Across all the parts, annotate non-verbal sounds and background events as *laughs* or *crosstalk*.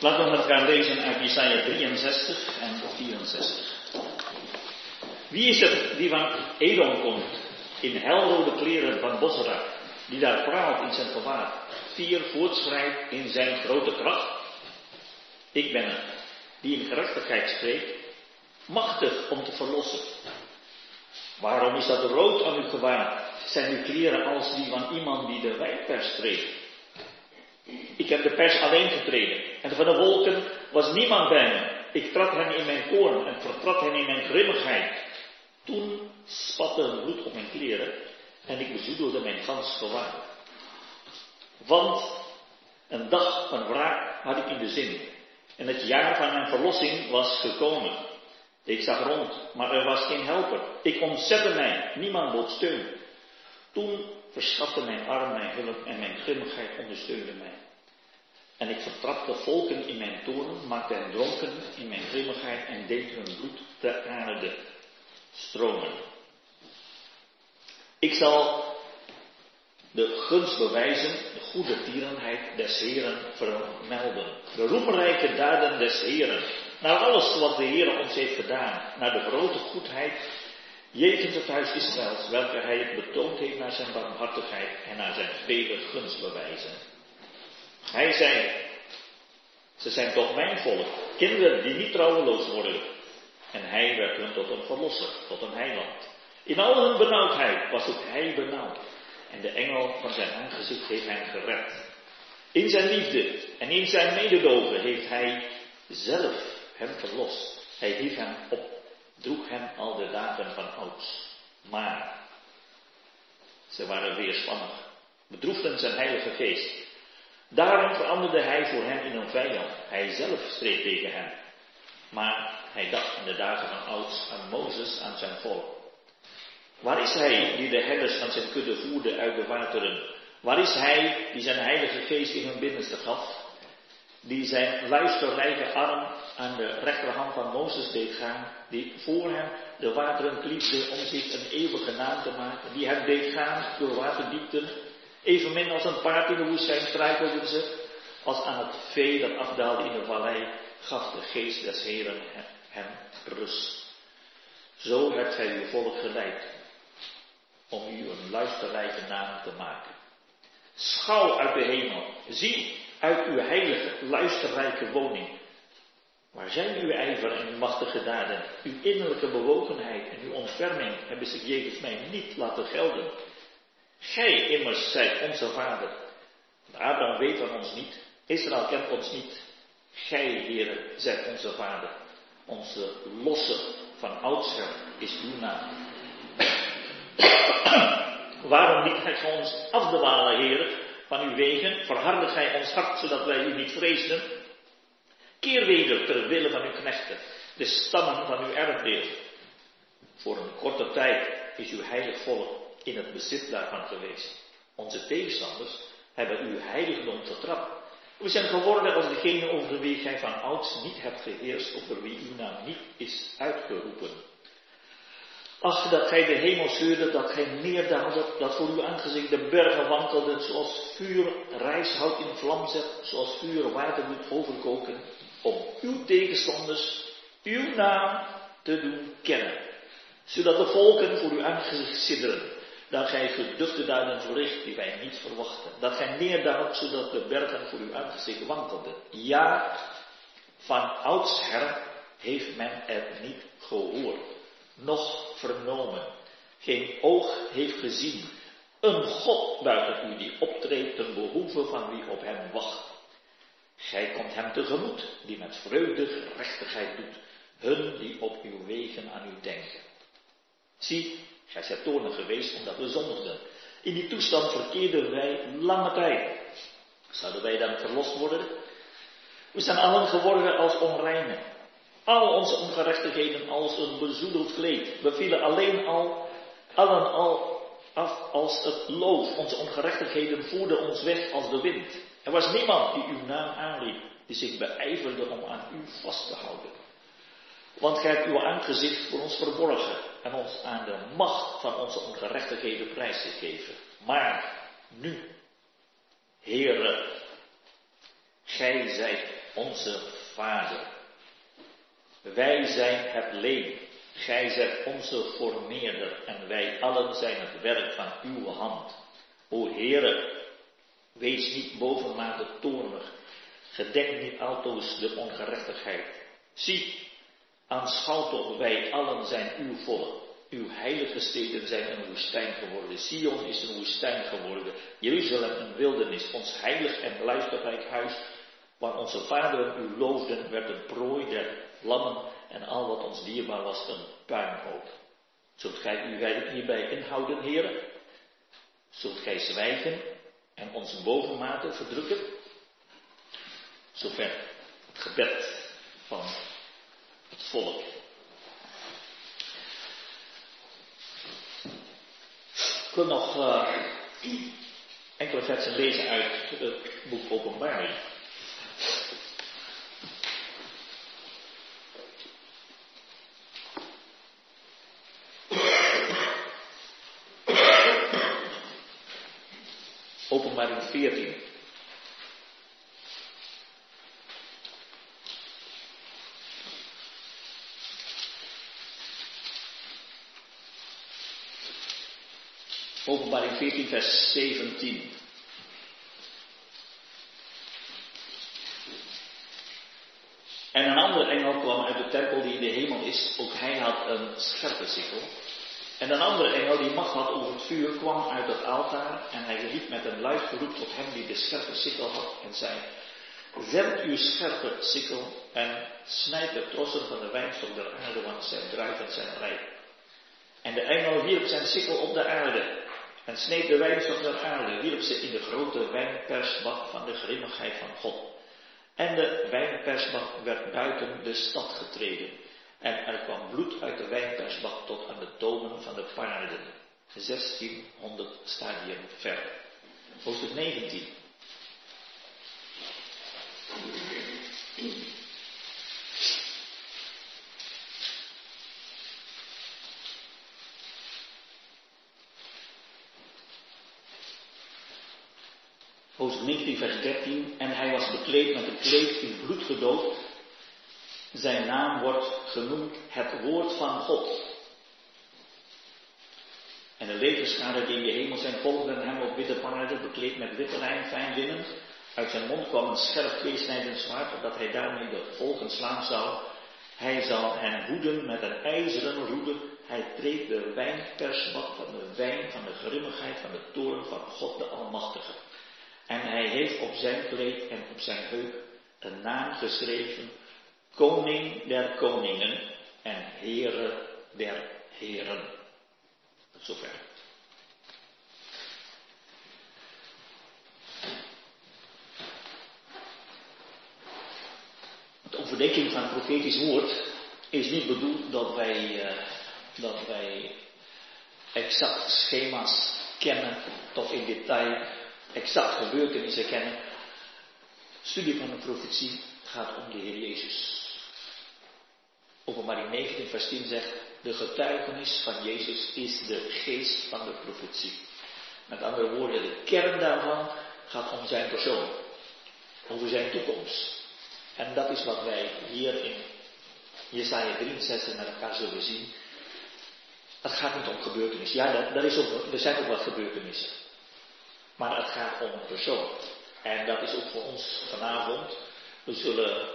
Laten we met elkaar lezen uit Jesaja 63 en 64. Wie is het die van Edom komt, in helrode kleren van Bosra, die daar praat in zijn gewaad, vier voortschrijdt in zijn grote kracht? Ik ben het, die in gerechtigheid spreekt, machtig om te verlossen. Waarom is dat rood aan uw gewaad? Zijn uw kleren als die van iemand die de wijnpers treedt? Ik heb de pers alleen getreden. En van de wolken was niemand bij me. Ik trad hen in mijn toorn en vertrad hen in mijn grimmigheid. Toen spatte het bloed op mijn kleren en ik bezoedelde mijn gans gewaad. Want een dag van wraak had ik in de zin. En het jaar van mijn verlossing was gekomen. Ik zag rond, maar er was geen helper. Ik ontzette mij, niemand bood steun. Toen verschafte mijn arm mijn hulp en mijn grimmigheid ondersteunde mij. En ik vertrapte volken in mijn toren, maakte hen dronken in mijn grimmigheid en deed hun bloed de aarde stromen. Ik zal de gunst bewijzen, de goede tierenheid des Heren vermelden. De roemrijke daden des Heren. Naar alles wat de Heer ons heeft gedaan. Naar de grote goedheid jegens het huis Israëls, welke hij betoond heeft naar zijn barmhartigheid en naar zijn vele gunstbewijzen. Hij zei, ze zijn toch mijn volk, kinderen die niet trouweloos worden. En hij werd hun tot een verlosser, tot een heiland. In al hun benauwdheid was ook hij benauwd. En de engel van zijn aangezicht heeft hem gered. In zijn liefde en in zijn mededogen heeft hij zelf hem verlost. Hij hief hem op, droeg hem al de dagen van ouds. Maar ze waren weerspannig, bedroefden zijn heilige geest. Daarom veranderde hij voor hem in een vijand. Hij zelf streed tegen hem. Maar hij dacht in de dagen van ouds aan Mozes, aan zijn volk. Waar is hij die de herders van zijn kudde voerde uit de wateren? Waar is hij die zijn heilige geest in hun binnenste gaf? Die zijn luisterrijke arm aan de rechterhand van Mozes deed gaan, die voor hem de wateren kliefde om zich een eeuwige naam te maken, die hem deed gaan door waterdiepten, evenmin als een paard in de woestijn struikelden ze, als aan het vee dat afdaalde in de vallei, gaf de geest des Heren hem rust. Zo hebt hij uw volk geleid, om u een luisterrijke naam te maken. Schouw uit de hemel, zie uit uw heilige, luisterrijke woning. Waar zijn uw ijver en uw machtige daden? Uw innerlijke bewogenheid en uw ontferming hebben zich jegens mij niet laten gelden. Gij immers zijt onze vader. Abraham weet van ons niet, Israël kent ons niet. Gij, Heere, zijt onze vader. Onze losse van oudsher is uw naam. *coughs* Waarom liet gij ons afdwalen, Heer, van uw wegen? Verharde gij ons hart, zodat wij u niet vreesden? Keer weder ter wille van uw knechten, de stammen van uw erfdeel. Voor een korte tijd is uw heilig volk in het bezit daarvan geweest. Onze tegenstanders hebben uw heiligdom vertrapt. We zijn geworden als degene over wie gij van ouds niet hebt geheerst, over wie uw naam niet is uitgeroepen. Ach, dat gij de hemel scheurde, dat gij neerdaalde, dat voor uw aangezicht de bergen wankelden, zoals vuur rijshout in vlam zet, zoals vuur water doet overkoken, om uw tegenstanders, uw naam te doen kennen, zodat de volken voor uw aangezicht sidderen, dat gij geduchte daden verricht die wij niet verwachten, dat gij neerdaalt, zodat de bergen voor uw aangezicht wankelden. Ja, van oudsher heeft men het niet gehoord nog vernomen. Geen oog heeft gezien. Een God buiten u die optreedt ten behoeve van wie op hem wacht. Gij komt hem tegemoet, die met vreugde gerechtigheid doet, hun die op uw wegen aan u denken. Zie, gij zijt toornig geweest omdat we zondigden. In die toestand verkeerden wij lange tijd. Zouden wij dan verlost worden? We zijn allen geworden als onreinen. Al onze ongerechtigheden als een bezoedeld kleed. We vielen alleen al, allen al af als het loof. Onze ongerechtigheden voerden ons weg als de wind. Er was niemand die uw naam aanriep, die zich beijverde om aan u vast te houden. Want gij hebt uw aangezicht voor ons verborgen en ons aan de macht van onze ongerechtigheden prijsgegeven. Maar nu, Heere, gij zijt onze Vader. Wij zijn het leen, gij zijt onze formeerder en wij allen zijn het werk van uw hand. O Heere, wees niet bovenmate toornig, gedek niet altoos de ongerechtigheid. Zie, aanschouw toch, wij allen zijn uw volk. Uw heilige steden zijn een woestijn geworden. Sion is een woestijn geworden. Jeruzalem een wildernis. Ons heilig en luisterrijk huis, waar onze vaderen u loofden, werd een prooi der lammen en al wat ons dierbaar was een puinhoop. Zult gij uw werk hierbij inhouden, heren? Zult gij zwijgen en ons bovenmate verdrukken? Zover het gebed van het volk. Ik wil nog uh, enkele versen lezen uit het boek Openbaring. Openbaring 14. Openbaring 14, vers 17. En een andere engel kwam uit de tempel die in de hemel is. Ook hij had een scherpe sikkel. En een andere engel die macht had over het vuur kwam uit het altaar. En hij riep met een luid geroep tot hem die de scherpe sikkel had. En zei, zend uw scherpe sikkel en snijd de trossen van de wijnstok der aarde, want zijn druiven zijn rijp. En de engel wierp zijn sikkel op de aarde en sneed de wijnstok der aarde, wierp ze in de grote wijnpersbak van de grimmigheid van God. En de wijnpersbak werd buiten de stad getreden. En er kwam bloed uit de wijnpersbak tot aan de domen van de paarden. 1600 stadium verder. Hoofdstuk 19. Hoofdstuk 19, vers 13. En hij was bekleed met een kleed in bloed gedoopt. Zijn naam wordt genoemd het woord van God. En de legerschade die in de hemel zijn volgden hem op witte paarden, bekleed met witte lijn, fijn linnen. Uit zijn mond kwam een scherp tweesnijdend zwaard, opdat hij daarmee de volken slaan zou. Hij zal hen hoeden met een ijzeren roede. Hij treedt de wijnpersbak van de wijn van de grimmigheid van de toren van God de Almachtige. En hij heeft op zijn kleed en op zijn heup een naam geschreven, Koning der Koningen en Heere der Heren. Tot zover. De overdenking van profetisch woord is niet bedoeld dat wij, uh, dat wij exact schema's kennen tot in detail exact gebeurtenissen kennen. Studie van de profetie gaat om de Heer Jezus. Openbaring 19 vers 10 zegt, de getuigenis van Jezus is de geest van de profetie. Met andere woorden, de kern daarvan gaat om zijn persoon. Over zijn toekomst. En dat is wat wij hier in Jesaja 63 met elkaar zullen zien. Het gaat niet om gebeurtenissen. Ja, dat, dat is ook, er zijn ook wat gebeurtenissen. Maar het gaat om een persoon. En dat is ook voor ons vanavond. We zullen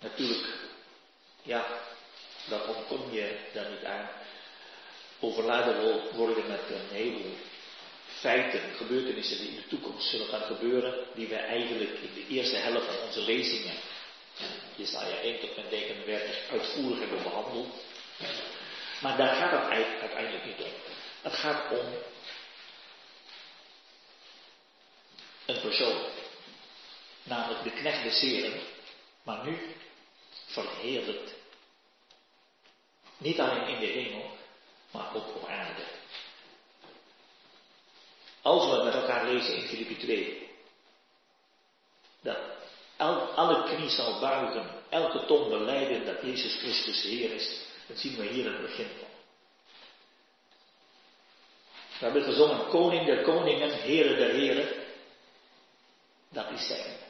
natuurlijk, ja, dat ontkom je daar niet aan, overladen worden met een heleboel feiten, gebeurtenissen die in de toekomst zullen gaan gebeuren, die we eigenlijk in de eerste helft van onze lezingen, Jesaja 1 tot met 39, uitvoerig hebben behandeld. Maar daar gaat het uiteindelijk niet om. Het gaat om een persoon. Namelijk de knecht des maar nu verheerlijkt. Niet alleen in de hemel, maar ook op aarde. Als we met elkaar lezen in Filippi 2, dat alle knie zal buigen, elke tong beleiden dat Jezus Christus Heer is, dat zien we hier in het begin van. We hebben gezongen, Koning der Koningen, Heere der Heren. Dat is zijn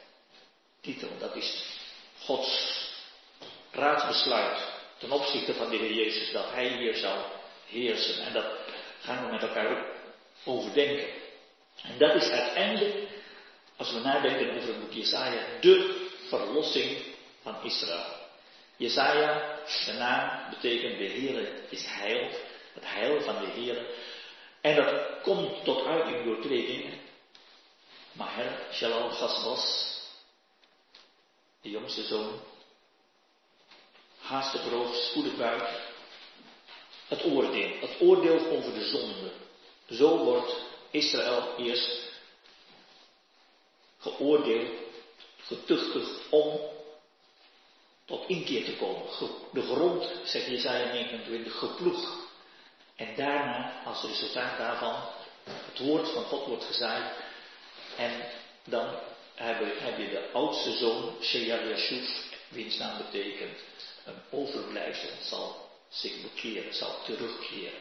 titel, dat is Gods raadsbesluit ten opzichte van de Heer Jezus dat Hij hier zou heersen. En dat gaan we met elkaar overdenken. En dat is uiteindelijk, als we nadenken over het boek Jesaja, de verlossing van Israël. Jesaja, de naam betekent de Heer is heil, het heil van de Heer. En dat komt tot uiting door twee dingen. Maher, Shalal, Gasbas, de jongste zoon, haastig rood, spoedig buik. Het oordeel, het oordeel over de zonde. Zo wordt Israël eerst geoordeeld, getuchtigd om tot inkeer te komen. De grond, zegt Jezaja 29, geploegd. En daarna, als resultaat daarvan, het woord van God wordt gezaaid. En dan heb je, de oudste zoon, Shear Yashuf, wiens naam betekent een overblijfsel, zal zich bekeren, zal terugkeren.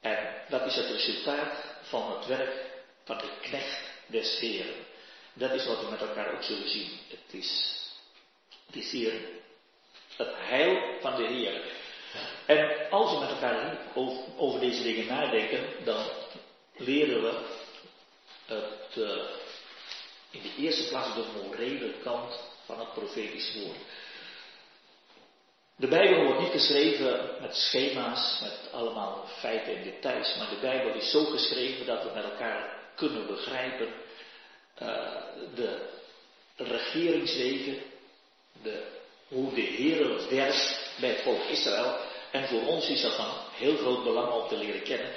En dat is het resultaat van het werk van de knecht des Heren. Dat is wat we met elkaar ook zullen zien. Het is, is hier het heil van de Heer. En als we met elkaar over, deze dingen nadenken, dan leren we het, uh, in de eerste plaats de morele kant van het profetisch woord. De Bijbel wordt niet geschreven met schema's, met allemaal feiten en details, maar de Bijbel is zo geschreven dat we met elkaar kunnen begrijpen uh, de regeringswegen, de, hoe de Heer werkt bij het volk Israël. En voor ons is dat van heel groot belang om te leren kennen,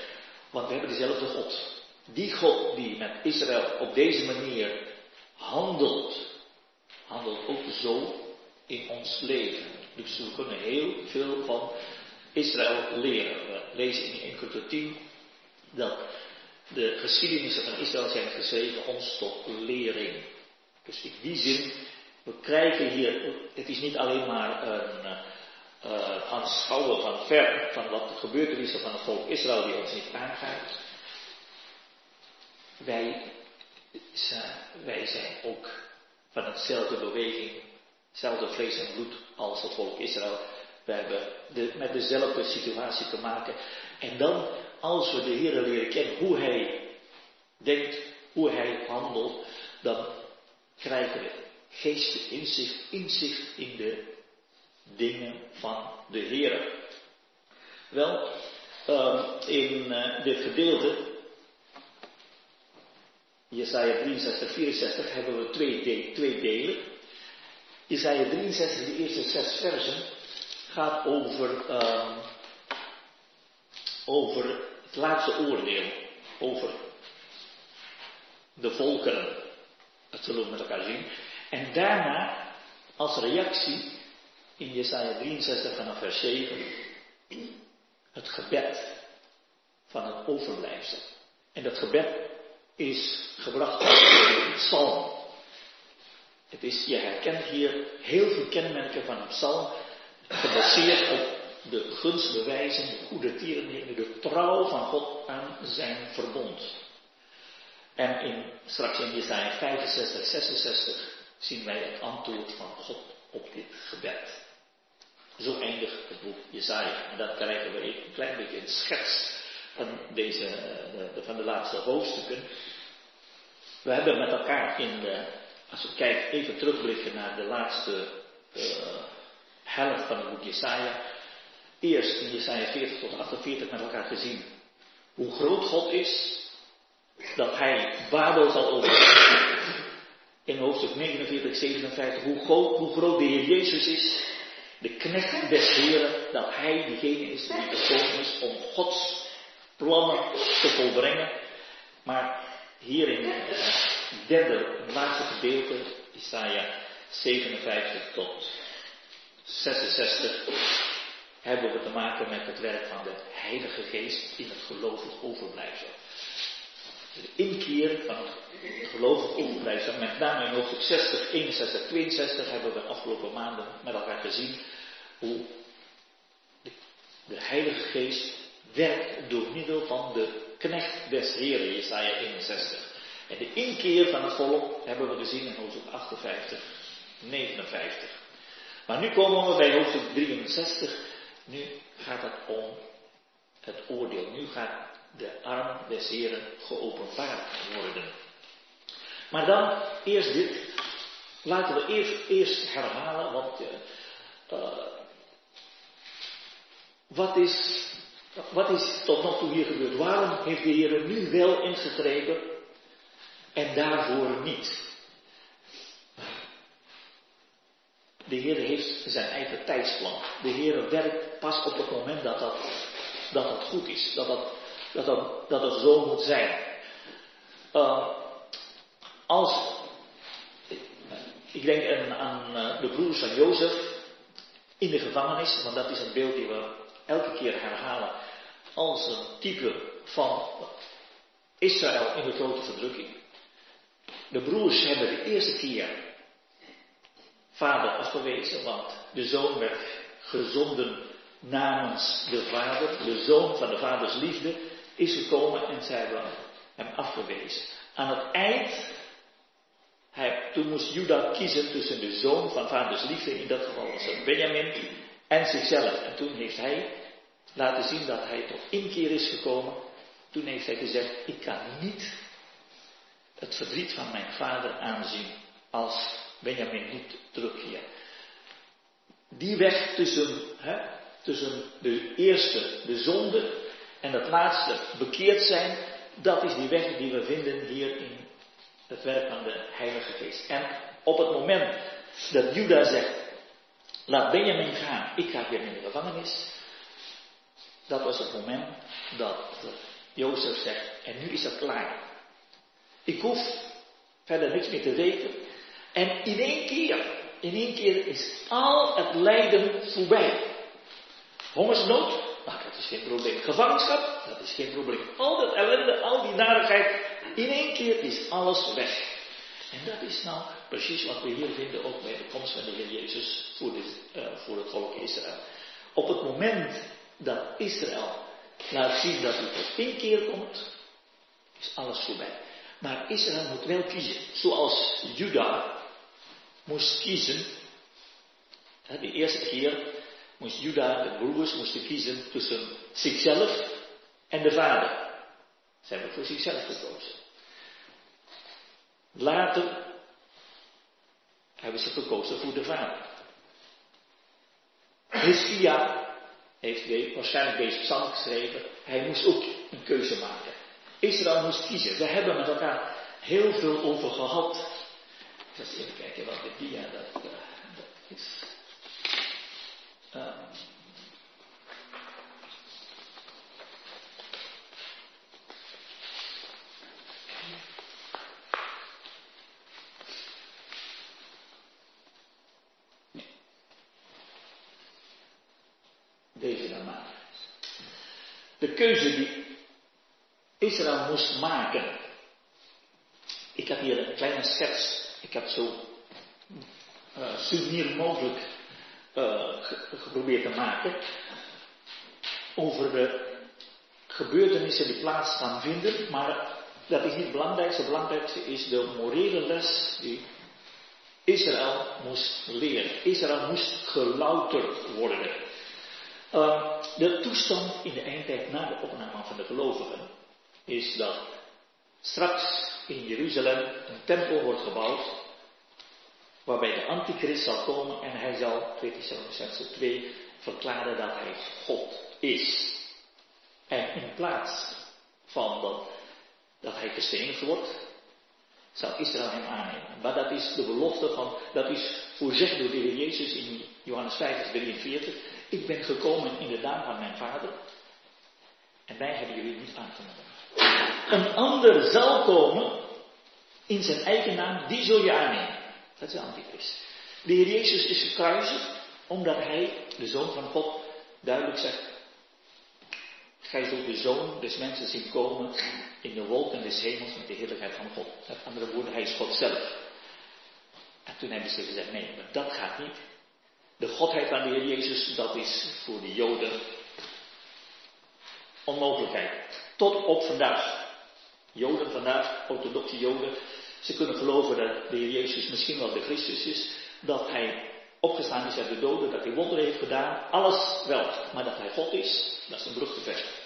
want we hebben dezelfde God. Die God die met Israël op deze manier handelt, handelt ook zo in ons leven. Dus we kunnen heel veel van Israël leren. We lezen in 1 Korinther 10 dat de geschiedenissen van Israël zijn geschreven ons tot lering. Dus in die zin, we krijgen hier, het is niet alleen maar een uh, aanschouwen van ver van wat de gebeurtenissen van het volk Israël die ons niet aangaat. Wij, wij zijn ook van hetzelfde beweging, hetzelfde vlees en bloed als het volk Israël. We hebben de, met dezelfde situatie te maken. En dan als we de Heer leren kennen, hoe Hij denkt, hoe Hij handelt, dan krijgen we geestelijk inzicht, inzicht in de dingen van de Heer. Wel, uh, in uh, dit gedeelte, Jesaja 63, 64, hebben we twee, de twee delen. Jesaja 63, de eerste zes versen, gaat over, uh, over het laatste oordeel over de volkeren. Dat zullen we met elkaar zien. En daarna, als reactie, in Jesaja 63 vanaf vers 7, het gebed van het overblijfsel. En dat gebed is gebracht uit psalm. Het is, je herkent hier heel veel kenmerken van een psalm, gebaseerd op de gunstbewijzen, de goede tierenheden, de trouw van God aan zijn verbond. En in, straks in Jesaja 65, 66 zien wij het antwoord van God op dit gebed. Zo eindigt het boek Jesaja. En dan krijgen we een klein beetje een schets van, deze, de, van de laatste hoofdstukken. We hebben met elkaar in de, als we kijken, even terugblikken naar de laatste uh, helft van het boek Jesaja, eerst in Jesaja 40 tot 48 met elkaar gezien hoe groot God is, dat hij Babel zal overwinnen. In hoofdstuk 49, 57, hoe groot, hoe groot de Heer Jezus is, de knecht des Heren, dat hij degene is die gekomen is om Gods plannen te volbrengen. Maar hier in het derde, laatste gedeelte, Isaiah 57 tot 66, hebben we te maken met het werk van de Heilige Geest in het gelovig overblijfsel. De inkeer van het gelovig overblijfsel, met name in hoofdstuk 60, 61, 62 hebben we de afgelopen maanden met elkaar gezien hoe de, de Heilige Geest werkt door middel van de knecht des Heren, Jesaja 61. En de inkeer van het volk hebben we gezien in hoofdstuk 58 59. Maar nu komen we bij hoofdstuk 63. Nu gaat het om het oordeel. Nu gaat de arm des Heren geopenbaard worden. Maar dan eerst dit. Laten we eerst, eerst herhalen, want uh, wat, is, wat is tot nog toe hier gebeurd? Waarom heeft de Heer nu wel ingegrepen en daarvoor niet? De Heer heeft zijn eigen tijdsplan. De Heer werkt pas op het moment dat dat, dat, goed is. Dat dat, dat, zo moet zijn. Uh, als, ik denk aan, uh, de broers van Jozef in de gevangenis, want dat is een beeld die we elke keer herhalen als een type van Israël in de grote verdrukking. De broers hebben de eerste keer vader afgewezen, want de zoon werd gezonden namens de vader. De zoon van de vaders liefde is gekomen en zij hebben hem afgewezen. Aan het eind, toen moest Juda kiezen tussen de zoon van vaders liefde, in dat geval was het Benjamin, en zichzelf. En toen heeft hij laten zien dat hij tot inkeer is gekomen. Toen heeft hij gezegd, ik kan niet het verdriet van mijn vader aanzien als Benjamin niet terugkeert. Die weg tussen, hè, tussen de eerste, de zonde, en het laatste, bekeerd zijn, dat is die weg die we vinden hier in het werk van de Heilige Geest. En op het moment dat Juda zegt, laat Benjamin gaan, ik ga weer in de gevangenis, dat was het moment dat Jozef zegt, en nu is het klaar. Ik hoef verder niks meer te weten. En in één keer, in één keer is al het lijden voorbij. Hongersnood, nou dat is geen probleem. Gevangenschap, dat is geen probleem. Al dat ellende, al die narigheid, in één keer is alles weg. En dat is nou precies wat we hier vinden ook bij de komst van de Heer Jezus voor, dit, uh, voor het volk Israël. Op het moment dat Israël laat zien dat hij tot inkeer komt, is alles voorbij. Maar Israël moet wel kiezen. Zoals Juda moest kiezen. De eerste keer moest Juda, de broers, moesten kiezen tussen zichzelf en de vader. Ze hebben voor zichzelf gekozen. Later hebben ze gekozen voor de vader. Hiskia heeft waarschijnlijk deze psalm geschreven. Hij moest ook een keuze maken. Israël moest kiezen. We hebben met elkaar heel veel over gehad. Dus even kijken wat de dia dat, uh, dat is. Uh, Deze dan maar. De keuze die Israël moest maken. Ik heb hier een kleine schets. Ik heb zo uh, mogelijk uh, geprobeerd te maken. Over de gebeurtenissen die plaats gaan vinden. Maar dat is niet het belangrijkste. Het belangrijkste is de morele les die Israël moest leren. Israël moest gelouterd worden. Uh, de toestand in de eindtijd na de opname van de gelovigen is dat straks in Jeruzalem een tempel wordt gebouwd, waarbij de antichrist zal komen en hij zal, 2 Thessalonicense 2, verklaren dat hij God is. En in plaats van dat, dat hij gestenigd wordt, zal Israël hem aannemen. Maar dat is de belofte van, dat is voorzegd door de Heer Jezus in Johannes 5, vers 43. Ik ben gekomen in de naam van mijn Vader en wij hebben jullie niet aangenomen. Een ander zal komen in zijn eigen naam, die zul je aannemen. Dat is de antichrist. De Heer Jezus is gekruisigd omdat hij, de Zoon van God, duidelijk zegt, Gij zult de Zoon des mensen zien komen in de wolken des hemels met de heerlijkheid van God. Met andere woorden, hij is God zelf. En toen hebben ze gezegd, nee, maar dat gaat niet. De Godheid van de Heer Jezus, dat is voor de Joden onmogelijkheid. Tot op vandaag. Joden vandaag, orthodoxe Joden, ze kunnen geloven dat de Heer Jezus misschien wel de Christus is, dat hij opgestaan is uit de doden, dat hij wonderen heeft gedaan, alles wel. Maar dat hij God is, dat is een brug te.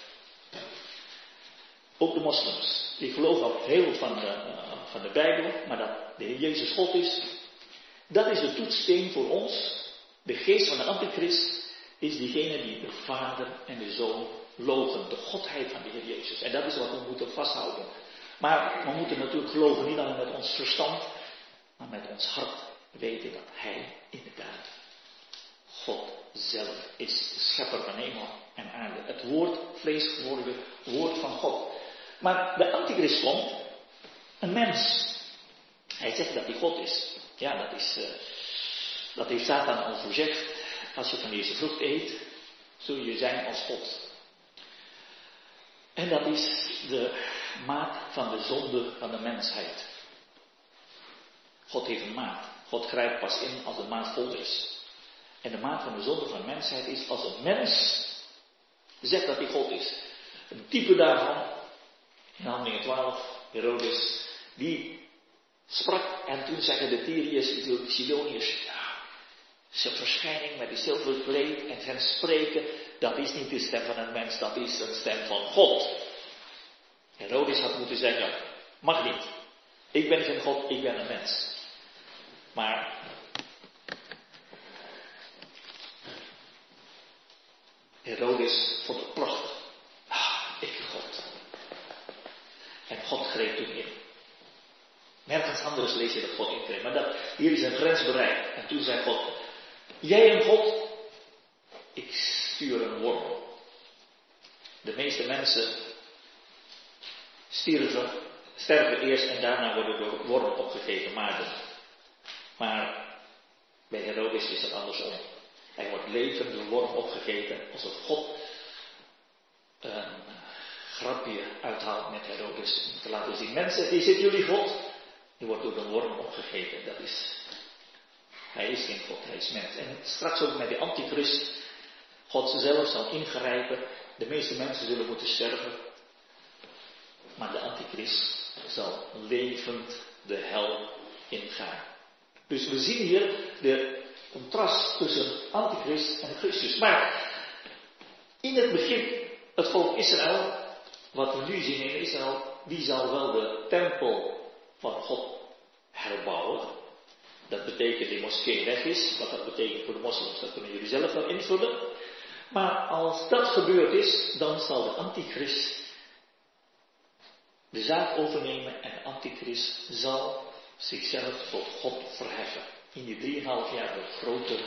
Ook de moslims, die geloven al heel van de, uh, van de Bijbel, maar dat de Heer Jezus God is, dat is de toetssteen voor ons. De geest van de antichrist is diegene die de Vader en de Zoon logen, de Godheid van de Heer Jezus. En dat is wat we moeten vasthouden. Maar we moeten natuurlijk geloven niet alleen met ons verstand, maar met ons hart weten dat Hij inderdaad God zelf is, de schepper van hemel en aarde. Het woord, vlees geworden, woord van God. Maar de antichrist komt, een mens. Hij zegt dat hij God is. Ja, dat is, uh, dat heeft Satan al gezegd. Als je van deze vrucht eet, zul je zijn als God. En dat is de maat van de zonde van de mensheid. God heeft een maat. God grijpt pas in als de maat vol is. En de maat van de zonde van de mensheid is als een mens zegt dat hij God is. Een type daarvan, in handelingen 12, Herodes, die sprak en toen zeggen de Tyriërs, de Sidoniërs, ja, zijn verschijning met die zilveren kleed en zijn spreken, dat is niet de stem van een mens, dat is een stem van God. Herodes had moeten zeggen, mag niet. Ik ben geen God, ik ben een mens. Maar Herodes vond het prachtig. Ah, ik God. En God greep toen in. Nergens anders lees je dat God ingreep. Maar dat, hier is een grens bereikt. En toen zei God, jij en God, ik stuur een worm. De meeste mensen sterven, sterven eerst en daarna worden door wormen opgegeven maarden. Maar bij Herodes is het andersom. Hij wordt levend door worm opgegeten alsof God een grapje uithaalt met Herodes om te laten zien. Mensen, is het jullie God? Die wordt door de worm opgegeten. Dat is, hij is geen God, hij is mens. En straks ook met de antichrist. God zelf zal ingrijpen. De meeste mensen zullen moeten sterven. Maar de antichrist zal levend de hel ingaan. Dus we zien hier de contrast tussen antichrist en Christus. Maar in het begin, het volk Israël, wat we nu zien in Israël, die zal wel de tempel van God herbouwen. Dat betekent die moskee weg is. Wat dat betekent voor de moslims, dat kunnen jullie zelf wel invullen. Maar als dat gebeurd is, dan zal de antichrist de zaak overnemen en de antichrist zal zichzelf tot God verheffen. In die drieënhalf jaar de grote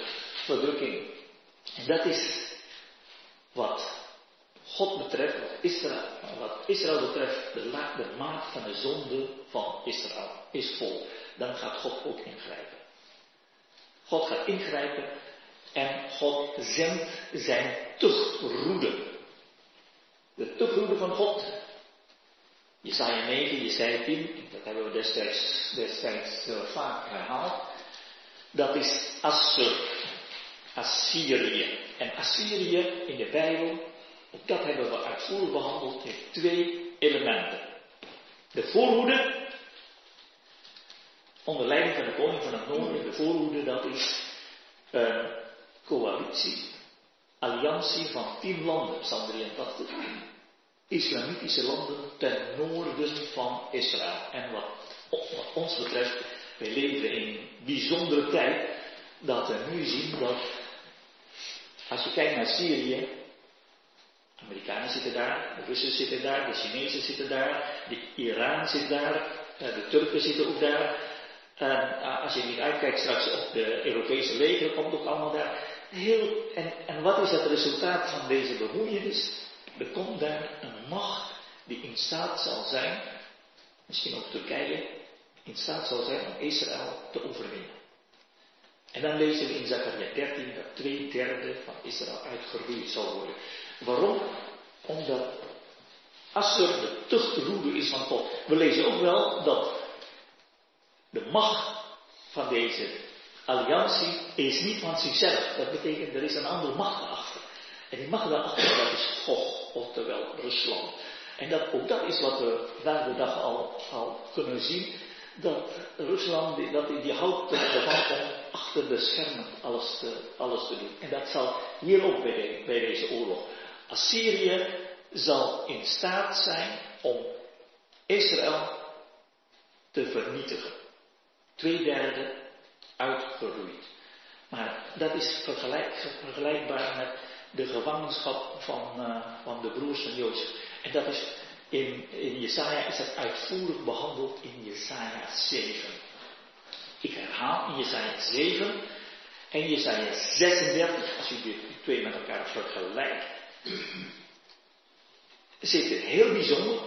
verdrukking. En dat is wat God betreft, wat Israël, wat Israël betreft, de, de maat van de zonde van Israël is vol. Dan gaat God ook ingrijpen. God gaat ingrijpen en God zendt zijn tuchtroede. De tuchtroede van God Jesaja 9, Jesaja 10, dat hebben we destijds, destijds uh, vaak herhaald. Dat is Assur, Assyrië. En Assyrië in de Bijbel, dat hebben we uitvoerig behandeld, heeft twee elementen. De voorhoede, onder leiding van de koning van het noorden, de voorhoede, dat is een coalitie, alliantie van tien landen, Psalm 83 islamitische landen ten noorden van Israël. En wat, wat ons betreft, wij leven in een bijzondere tijd dat we nu zien dat als je kijkt naar Syrië, Amerikanen zitten daar, de Russen zitten daar, de Chinezen zitten daar, de Iran zit daar, eh, de Turken zitten ook daar. En eh, als je niet uitkijkt straks op de Europese leger, komt ook allemaal daar. Heel, en, en wat is het resultaat van deze bemoeienis? er komt daar een macht die in staat zal zijn, misschien ook Turkije, in staat zal zijn om Israël te overwinnen. En dan lezen we in Zachariah 13 dat twee derde van Israël uitgeroeid zal worden. Waarom? Omdat Assur de tuchtroede is van God. We lezen ook wel dat de macht van deze alliantie is niet van zichzelf. Dat betekent er is een andere macht achter. En die macht daarachter, dat is God, oftewel Rusland. En dat, ook dat is wat we vandaag de dag al, kunnen zien. Dat Rusland, dat die, die houdt ervan om achter de schermen alles te, alles te doen. En dat zal hier ook bij, bij deze oorlog. Assyrië zal in staat zijn om Israël te vernietigen. Twee derde uitgeroeid. Maar dat is vergelijk, vergelijkbaar met de gevangenschap van, uh, van de broers van Jozef. En dat is in, Jesaja is dat uitvoerig behandeld in Jesaja 7. Ik herhaal in Jesaja 7 en Jesaja 36, als je die twee met elkaar vergelijkt, zit het heel bijzonder.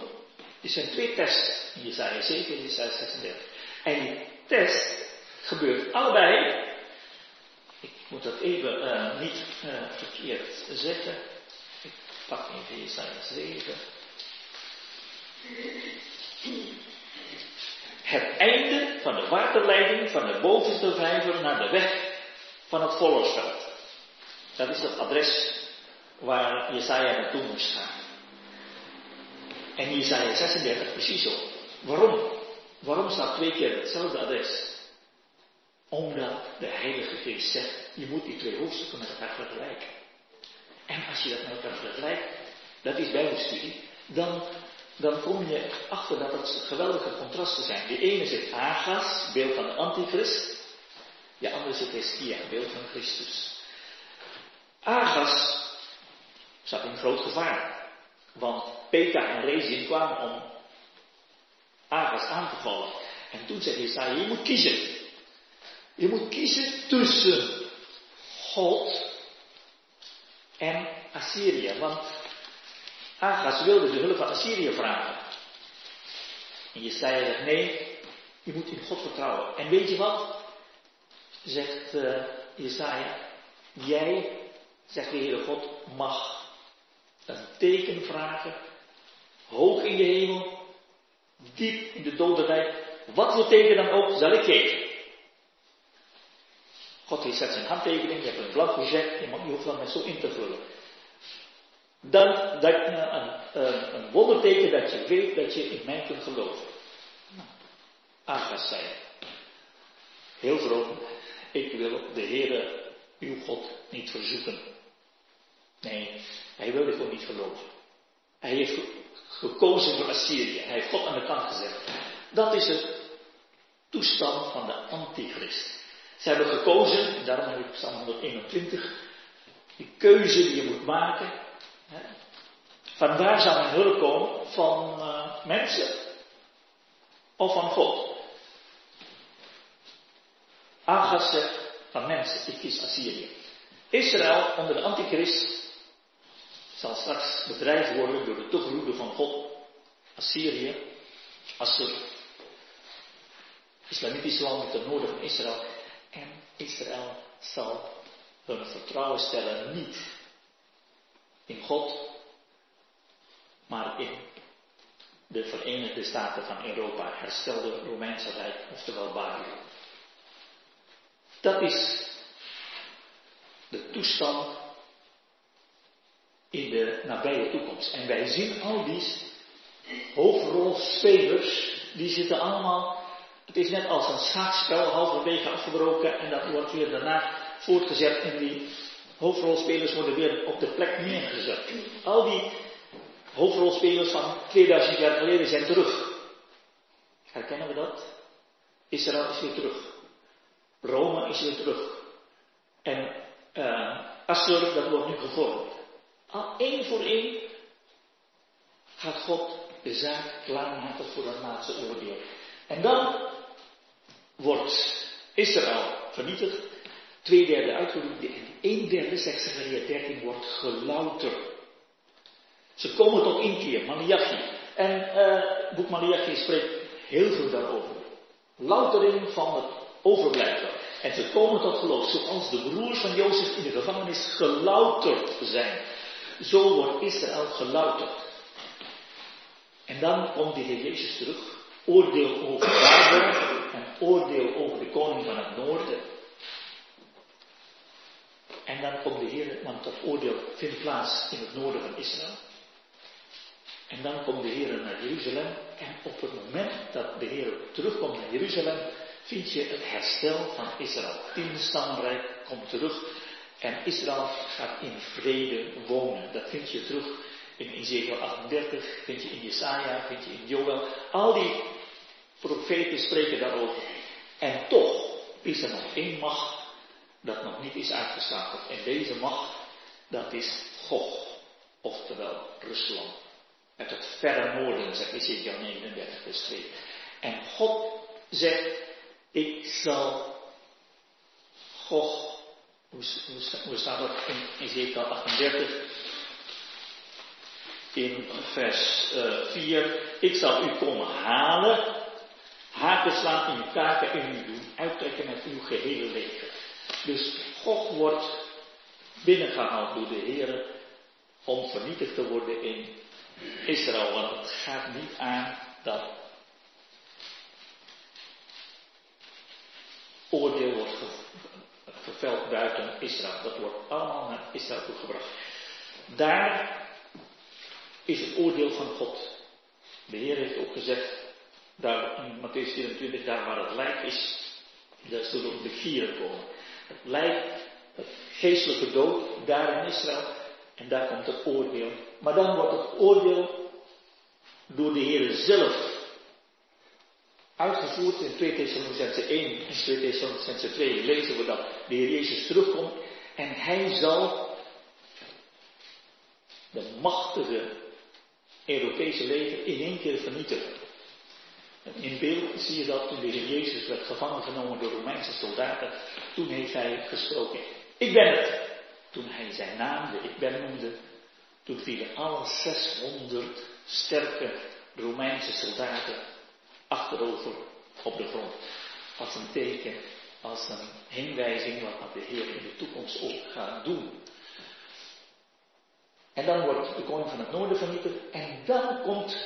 Er zijn twee testen in Jesaja 7 en Jesaja 36. En die test gebeurt allebei. Ik moet dat even uh, niet uh, verkeerd zeggen. Ik pak even Jesaja 7. Het einde van de waterleiding van de bovenste vijver naar de weg van het Vollersveld. Dat is het adres waar Jesaja naartoe moest gaan. En Jesaja 36 precies zo. Waarom? Waarom staat twee keer hetzelfde adres? Omdat de Heilige Geest zegt, je moet die twee hoofdstukken met elkaar vergelijken. En als je dat met elkaar vergelijkt, dat is bijbelstudie, dan, dan kom je achter dat het geweldige contrasten zijn. De ene zit Agas, beeld van de antichrist. De andere zit Heskia, beeld van Christus. Agas zat in groot gevaar. Want Peta en Rezin kwamen om Agas aan te vallen. En toen zei Jesaja, je moet kiezen. Je moet kiezen tussen God en Assyrië. Want Agas wilde de hulp van Assyrië vragen. En Jesaja zegt, nee, je moet in God vertrouwen. En weet je wat? Zegt uh, Jesaja, jij, zegt de Heere God, mag een teken vragen, hoog in de hemel, diep in de dodenrijk, wat voor teken dan ook, zal ik geven. God heeft zet zijn handtekening, je hebt een mag, je hoeft dat met zo in te vullen. Dan dat, een, een, een wonderteken dat je weet dat je in mij kunt geloven. Nou, Agas zei, heel vroom, ik wil de Heere, uw God, niet verzoeken. Nee, hij wilde gewoon niet geloven. Hij heeft gekozen voor Assyrië. Hij heeft God aan de kant gezet. Dat is het toestand van de antichrist. Ze hebben gekozen, daarom heb ik Psalm 121, die keuze die je moet maken. Hè, van waar zou mijn hulp komen? Van uh, mensen of van God? Agas zegt van mensen, ik kies Assyrië. Israël onder de antichrist zal straks bedreigd worden door de toegeroepen van God. Assyrië, Assur. Islamitische land ten noorden van Israël. En Israël zal hun vertrouwen stellen niet in God, maar in de Verenigde Staten van Europa, herstelde Romeinse Rijk, oftewel Babylon. Dat is de toestand in de nabije toekomst. En wij zien al die hoofdrolspelers, die zitten allemaal het is net als een schaakspel, halverwege afgebroken en dat wordt weer daarna voortgezet en die hoofdrolspelers worden weer op de plek neergezet. Al die hoofdrolspelers van 2000 jaar geleden zijn terug. Herkennen we dat? Israël is weer terug. Rome is weer terug. En uh, dat wordt nu gevormd. Al één voor één gaat God de zaak klaarmaken voor het laatste oordeel. En dan wordt Israël vernietigd, twee derde uitgeroeid en een derde, zegt Zechariah 13, wordt gelouterd. Ze komen tot inkeer, Malachi. En uh, boek Malachi spreekt heel veel daarover. Loutering van het overblijfsel. En ze komen tot geloof, zoals de broers van Jozef in de gevangenis gelouterd zijn. Zo wordt Israël gelouterd. En dan komt de Heer Jezus terug, oordeel over Babel, en oordeel over de koning van het noorden. En dan komt de Heer, want dat oordeel vindt plaats in het noorden van Israël. En dan komt de Heer naar Jeruzalem. En op het moment dat de Heer terugkomt naar Jeruzalem, vind je het herstel van Israël. Tien stammenrijk komt terug en Israël gaat in vrede wonen. Dat vind je terug in Ezekiel 38, vind je in Jesaja, vind je in Joel. Al die profeten spreken daarover. En toch is er nog één macht dat nog niet is uitgeschakeld. En deze macht, dat is Gog, oftewel Rusland. Uit het verre noorden, zegt Ezekiel 39, vers 2. En God zegt, ik zal Gog, hoe, hoe, staat dat in Ezekiel 38? In vers uh, eh, 4, ik zal u komen halen, haken slaan in uw kaken en u doen uittrekken met uw gehele leger. Dus God wordt binnengehaald door de Heer om vernietigd te worden in Israël. Want het gaat niet aan dat oordeel geveld buiten Israël. Dat wordt allemaal naar Israël toegebracht. Daar is het oordeel van God. De Heer heeft ook gezegd, daar in Matthäus 24, daar waar het lijk is, daar zullen de gieren komen. Het lijk, het geestelijke dood, daar in Israël, en daar komt het oordeel. Maar dan wordt het oordeel door de Heer zelf uitgevoerd in 2 Thessalonicense 1 en 2 Thessalonicense 2 lezen we dat de Heer Jezus terugkomt en hij zal de machtige Europese leger in één keer vernietigen. in beeld zie je dat toen de Heer Jezus werd gevangen genomen door Romeinse soldaten, toen heeft hij gesproken. Ik ben het. Toen hij zijn naam, de ik ben noemde, toen vielen alle 600 sterke Romeinse soldaten achterover op de grond. Als een teken, als een heenwijzing wat de Heer in de toekomst ook gaat doen. En dan wordt de koning van het noorden vernietigd. En dan komt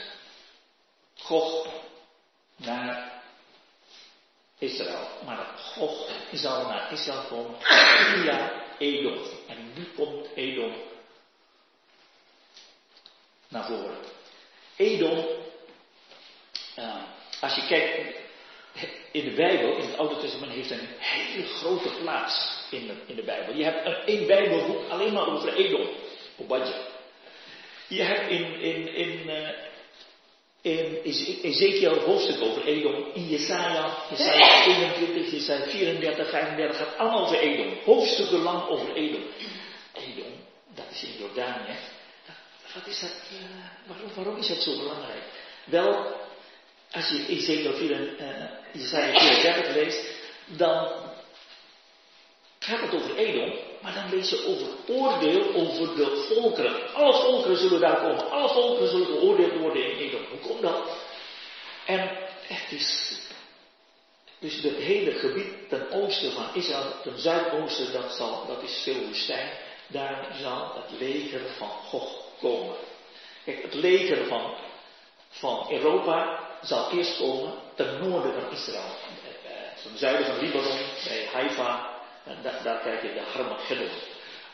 God naar Israël. Maar God zal naar Israël komen via Edom. En nu komt Edom naar voren. Edom, uh, als je kijkt in de Bijbel, in het Oude Testament, heeft een hele grote plaats in de, in de Bijbel. Je hebt een, één Bijbelboek alleen maar over Edom, Obadja. Je hebt in, in, in, uh, in Ezekiel hoofdstuk over Edom, in Jesaja, Jesaja 21, Jesaja 34, 35, gaat allemaal over Edom. Hoofdstukken lang over Edom. Edom, dat is in Jordanië. Wat is dat, uh, waarom, waarom is dat zo belangrijk? Wel, als je Ezekiel 4, uh, Jesaja 34 leest, dan gaat het over Edom, maar dan lees je over oordeel over de volkeren. Alle volkeren zullen daar komen. Alle volkeren zullen geoordeeld worden in Edom. Hoe komt dat? En het is. Dus het hele gebied ten oosten van Israël, ten zuidoosten, dat, zal, dat is veel woestijn. Daar zal het leger van Gog komen. Kijk, het leger van, van Europa zal eerst komen ten noorden van Israël. Ten zuiden van Libanon, bij Haifa, en daar, krijg je de Harmageddon.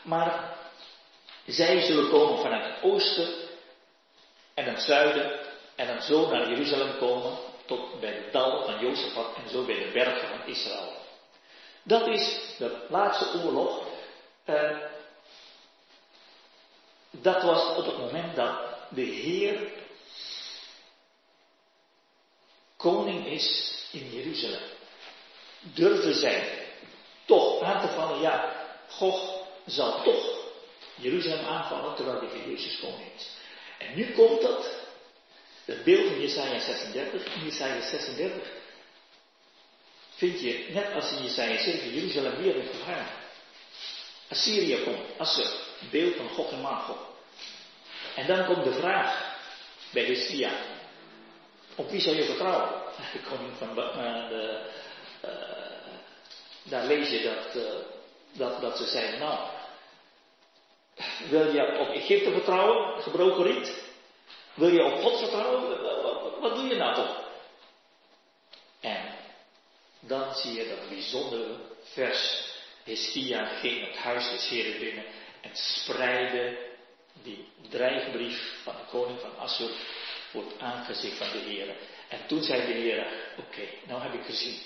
Maar zij zullen komen vanuit het oosten en het zuiden en dan zo naar Jeruzalem komen tot bij de dal van Jozefat en zo bij de bergen van Israël. Dat is de laatste oorlog. Uh, dat was op het moment dat de Heer koning is in Jeruzalem. Durven zij toch aan te vallen, ja, Gog zal toch Jeruzalem aanvallen terwijl de Heer Jezus koning is. En nu komt dat, het beeld in Jesaja 36, in Jesaja 36 vind je, net als in Jesaja 7, Jeruzalem weer in gevaar. Assyrië komt, Asser, beeld van God en Magog. En dan komt de vraag bij Heskia, op wie zal je vertrouwen? *laughs* De koning van de, uh, daar lees je dat, uh, dat, ze zeiden, nou, wil je op Egypte vertrouwen, gebroken riet? Wil je op God vertrouwen? Wat, wat doe je nou toch? En dan zie je dat bijzondere vers. Hiskia ging het huis des Heren binnen en spreidde die dreigbrief van de koning van Assur voor het aangezicht van de Heer. En toen zei de Heer, oké, nou heb ik gezien.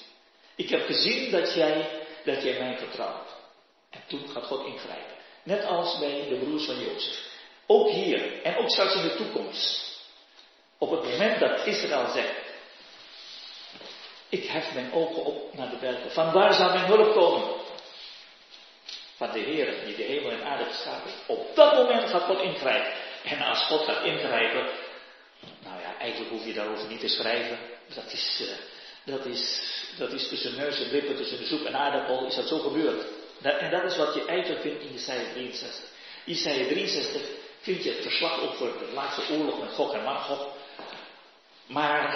Ik heb gezien dat jij, dat jij mij vertrouwt. En toen gaat God ingrijpen. Net als bij de broers van Jozef. Ook hier en ook straks in de toekomst. Op het moment dat Israël zegt, ik hef mijn ogen op naar de bergen. Vandaar zal mijn hulp komen. Van de Heer die de hemel en aarde heeft. Op dat moment gaat God ingrijpen. En als God gaat ingrijpen, nou ja, eigenlijk hoef je daarover niet te schrijven. Dat is, uh, dat is, dat is tussen neus en lippen, tussen de soep en aardappel, is dat zo gebeurd. En dat is wat je eigenlijk vindt in Isaiah 63. Isaiah 63 vind je het verslag over de laatste oorlog met Gog en Magog. Maar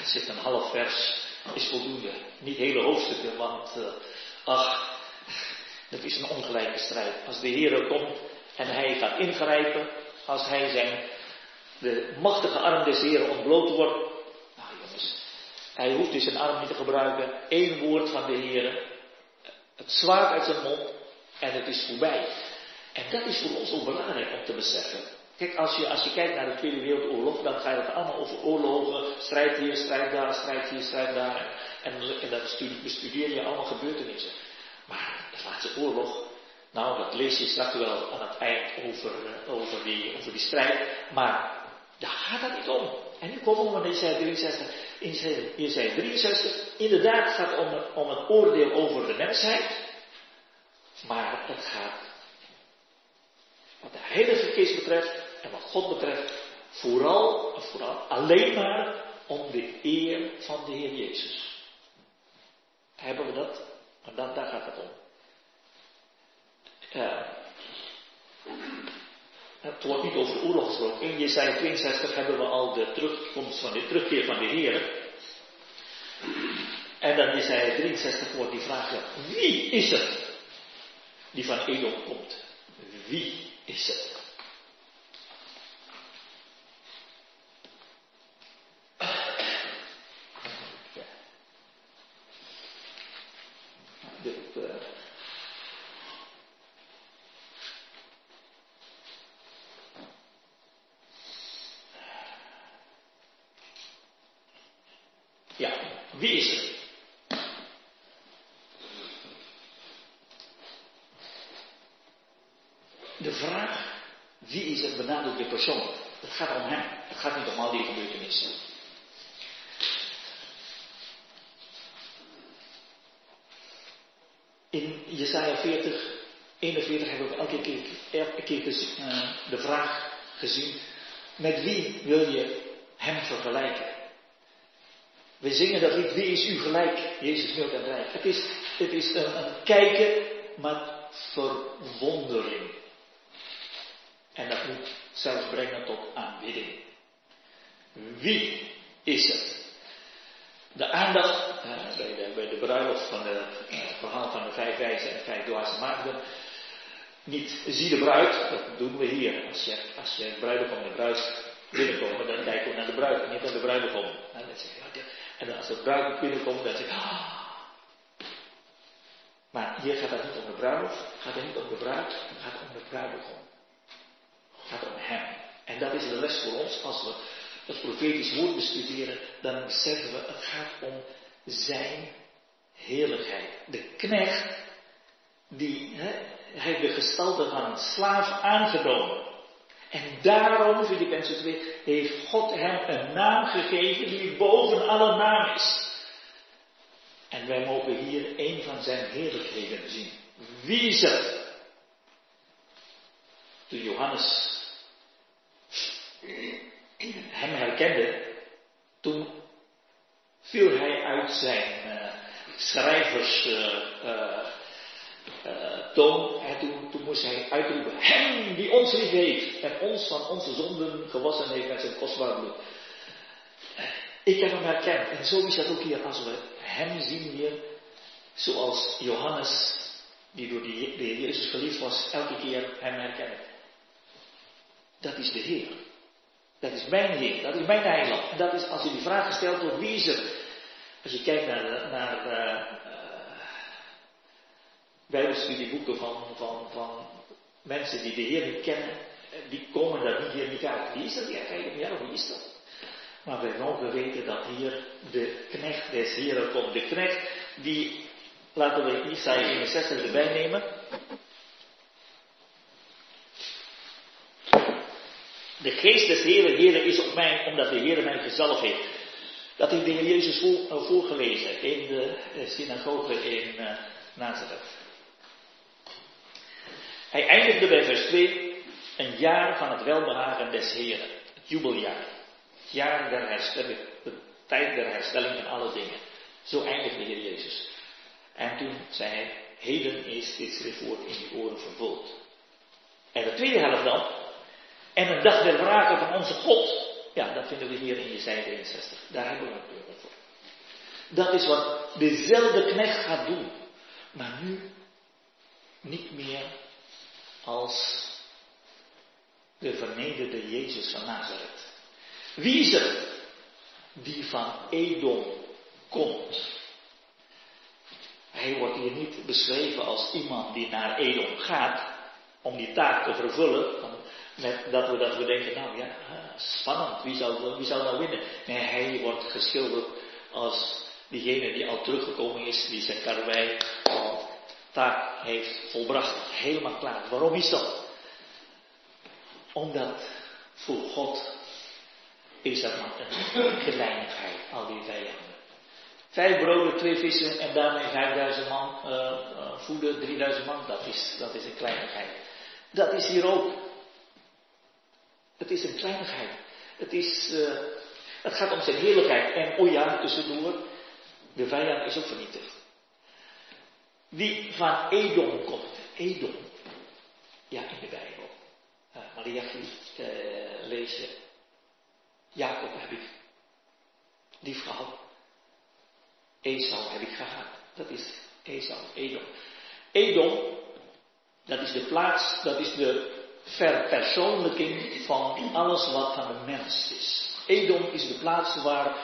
er zit een half vers, is voldoende. Niet hele hoofdstukken, want uh, ach, dat is een ongelijke strijd. Als de Heer komt en hij gaat ingrijpen, als hij zijn, de machtige arm des Heeren ontbloot wordt. Nou jongens, hij hoeft dus zijn arm niet te gebruiken. Eén woord van de Heer, het zwaard uit zijn mond en het is voorbij. En dat is voor ons ook belangrijk om te beseffen. Kijk, als je, als je kijkt naar de Tweede Wereldoorlog, dan ga je het allemaal over oorlogen, strijd hier, strijd daar, strijd hier, strijd daar. En, en dan bestudeer je allemaal gebeurtenissen. Maar de laatste oorlog, nou, dat lees je straks wel aan het eind over, eh, over, die, over die strijd. Maar daar gaat het niet om. En nu komen we naar Isaiah 63. In Isaiah 63, inderdaad gaat het om, om het oordeel over de mensheid. Maar het gaat, wat de heilige geest betreft en wat God betreft, vooral, vooral alleen maar om de eer van de Heer Jezus. Hebben we dat? En dat, daar gaat het om. Uh, het wordt niet over oorlog gesproken. In Jesaja 62 hebben we al de terugkomst van de terugkeer van de Heer. En dan Jesaja 63 wordt die vraag, wie is het die van Edom komt? Wie is het? Wie is er? De vraag, wie is het benadrukt de Het gaat om hem. Het gaat niet om al die gebeurtenissen. In Jesaja 40, 41 hebben we elke keer, uh, de vraag gezien: met wie wil je hem vergelijken? We zingen dat lied, wie is u gelijk, Jezus milk en rijk. Het is, is een, een kijken met verwondering. En dat moet zelfs brengen tot aanbidding. Wie is het? De aandacht uh, bij, de, bij de bruiloft van het uh, verhaal van de vijf wijzen en vijf dwaze maagden. Niet zie de bruid, dat doen we hier. Als je, als je bruidegom en bruid binnenkomen, dan kijken we naar de bruid en niet naar de bruidegom. En en als de bruid binnenkomt, dan zeg ik, ah. Maar hier gaat het niet om de bruiloft, gaat het niet om de bruid, het gaat om de bruidegom. Gaat om hem. En dat is de les voor ons als we het profetisch woord bestuderen, dan beseffen we, het gaat om zijn heerlijkheid. De knecht, die heeft de gestalte van een slaaf aangenomen. En daarom, Filippenzen 2, heeft God hem een naam gegeven die boven alle naam is. En wij mogen hier een van zijn heerlijkheden zien. Wie is? Toen Johannes hem herkende, toen viel hij uit zijn uh, schrijvers uh, uh, uh, toon. En toen, moest hij uitroepen, hem die ons lief heeft en ons van onze zonden gewassen heeft met zijn kostbaar bloed. Ik heb hem herkend. En zo is dat ook hier als we hem zien hier, zoals Johannes, die door de Jezus verliefd was, elke keer hem herkent. Dat is de Heer. Dat is mijn Heer. Dat is mijn heiland. En dat is als je die vraag gesteld wordt, wie is het? Als je kijkt naar, naar uh, bijbelstudieboeken van, van, van mensen die de Heer niet kennen, die komen daar niet, hier niet uit. Wie is dat eigenlijk? Ja, wie is dat? Maar wij mogen weten dat hier de knecht des Heren komt. De knecht die, laten we Isaiah 61 erbij nemen. De geest des Heeren, Heeren is op mij, omdat de Heer mij gezalfd heeft. Dat heeft de Heer Jezus voor, voorgelezen in de synagoge in uh, Nazareth. Hij eindigde bij vers 2, een jaar van het welbehagen des Heren, het jubeljaar. Het jaar der herstelling, de tijd der herstelling van alle dingen. Zo eindigde de Heer Jezus. En toen zei hij, heden is dit schriftwoord in die oren vervuld. En de tweede helft dan, en een dag der wraken van onze God. Ja, dat vinden we hier in Jezaja 63. Daar hebben we het voor. Dat is wat dezelfde knecht gaat doen. Maar nu niet meer als de vernederde Jezus van Nazareth. Wie is het die van Edom komt? Hij wordt hier niet beschreven als iemand die naar Edom gaat om die taak te vervullen. Dat, we, dat we denken, nou ja, spannend, wie zou, wie zou nou winnen? Nee, hij wordt geschilderd als diegene die al teruggekomen is, die zijn karwei al taak heeft volbracht, helemaal klaar. Waarom is dat? Omdat voor God is dat maar een kleinigheid, al die vijanden. Vijf broden, twee vissen en daarmee 5000 man uh, voeden, 3000 man, dat is, dat is een kleinigheid. Dat is hier ook. Het is een kleinigheid. Het, is, uh, het gaat om zijn heerlijkheid. En oh ja, tussendoor, de vijand is ook vernietigd. Wie van Edom komt. Edom. Ja, in de Bijbel. Uh, Malachi uh, je. Jacob heb ik die vrouw. Esau heb ik gehad. Dat is Esau, Edom. Edom, dat is de plaats, dat is de verpersoonlijking van alles wat van de mens is. Edom is de plaats waar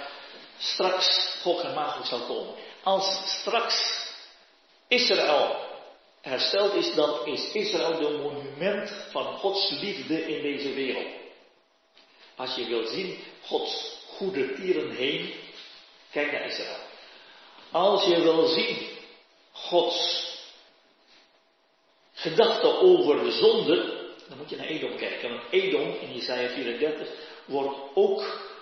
straks Gog en Magog zal komen. Als straks Israël hersteld is, dan is Israël de monument van Gods liefde in deze wereld. Als je wilt zien Gods goede tieren heen, kijk naar Israël. Als je wil zien Gods gedachte over de zonde, dan moet je naar Edom kijken. Want Edom in Isaiah 34 wordt ook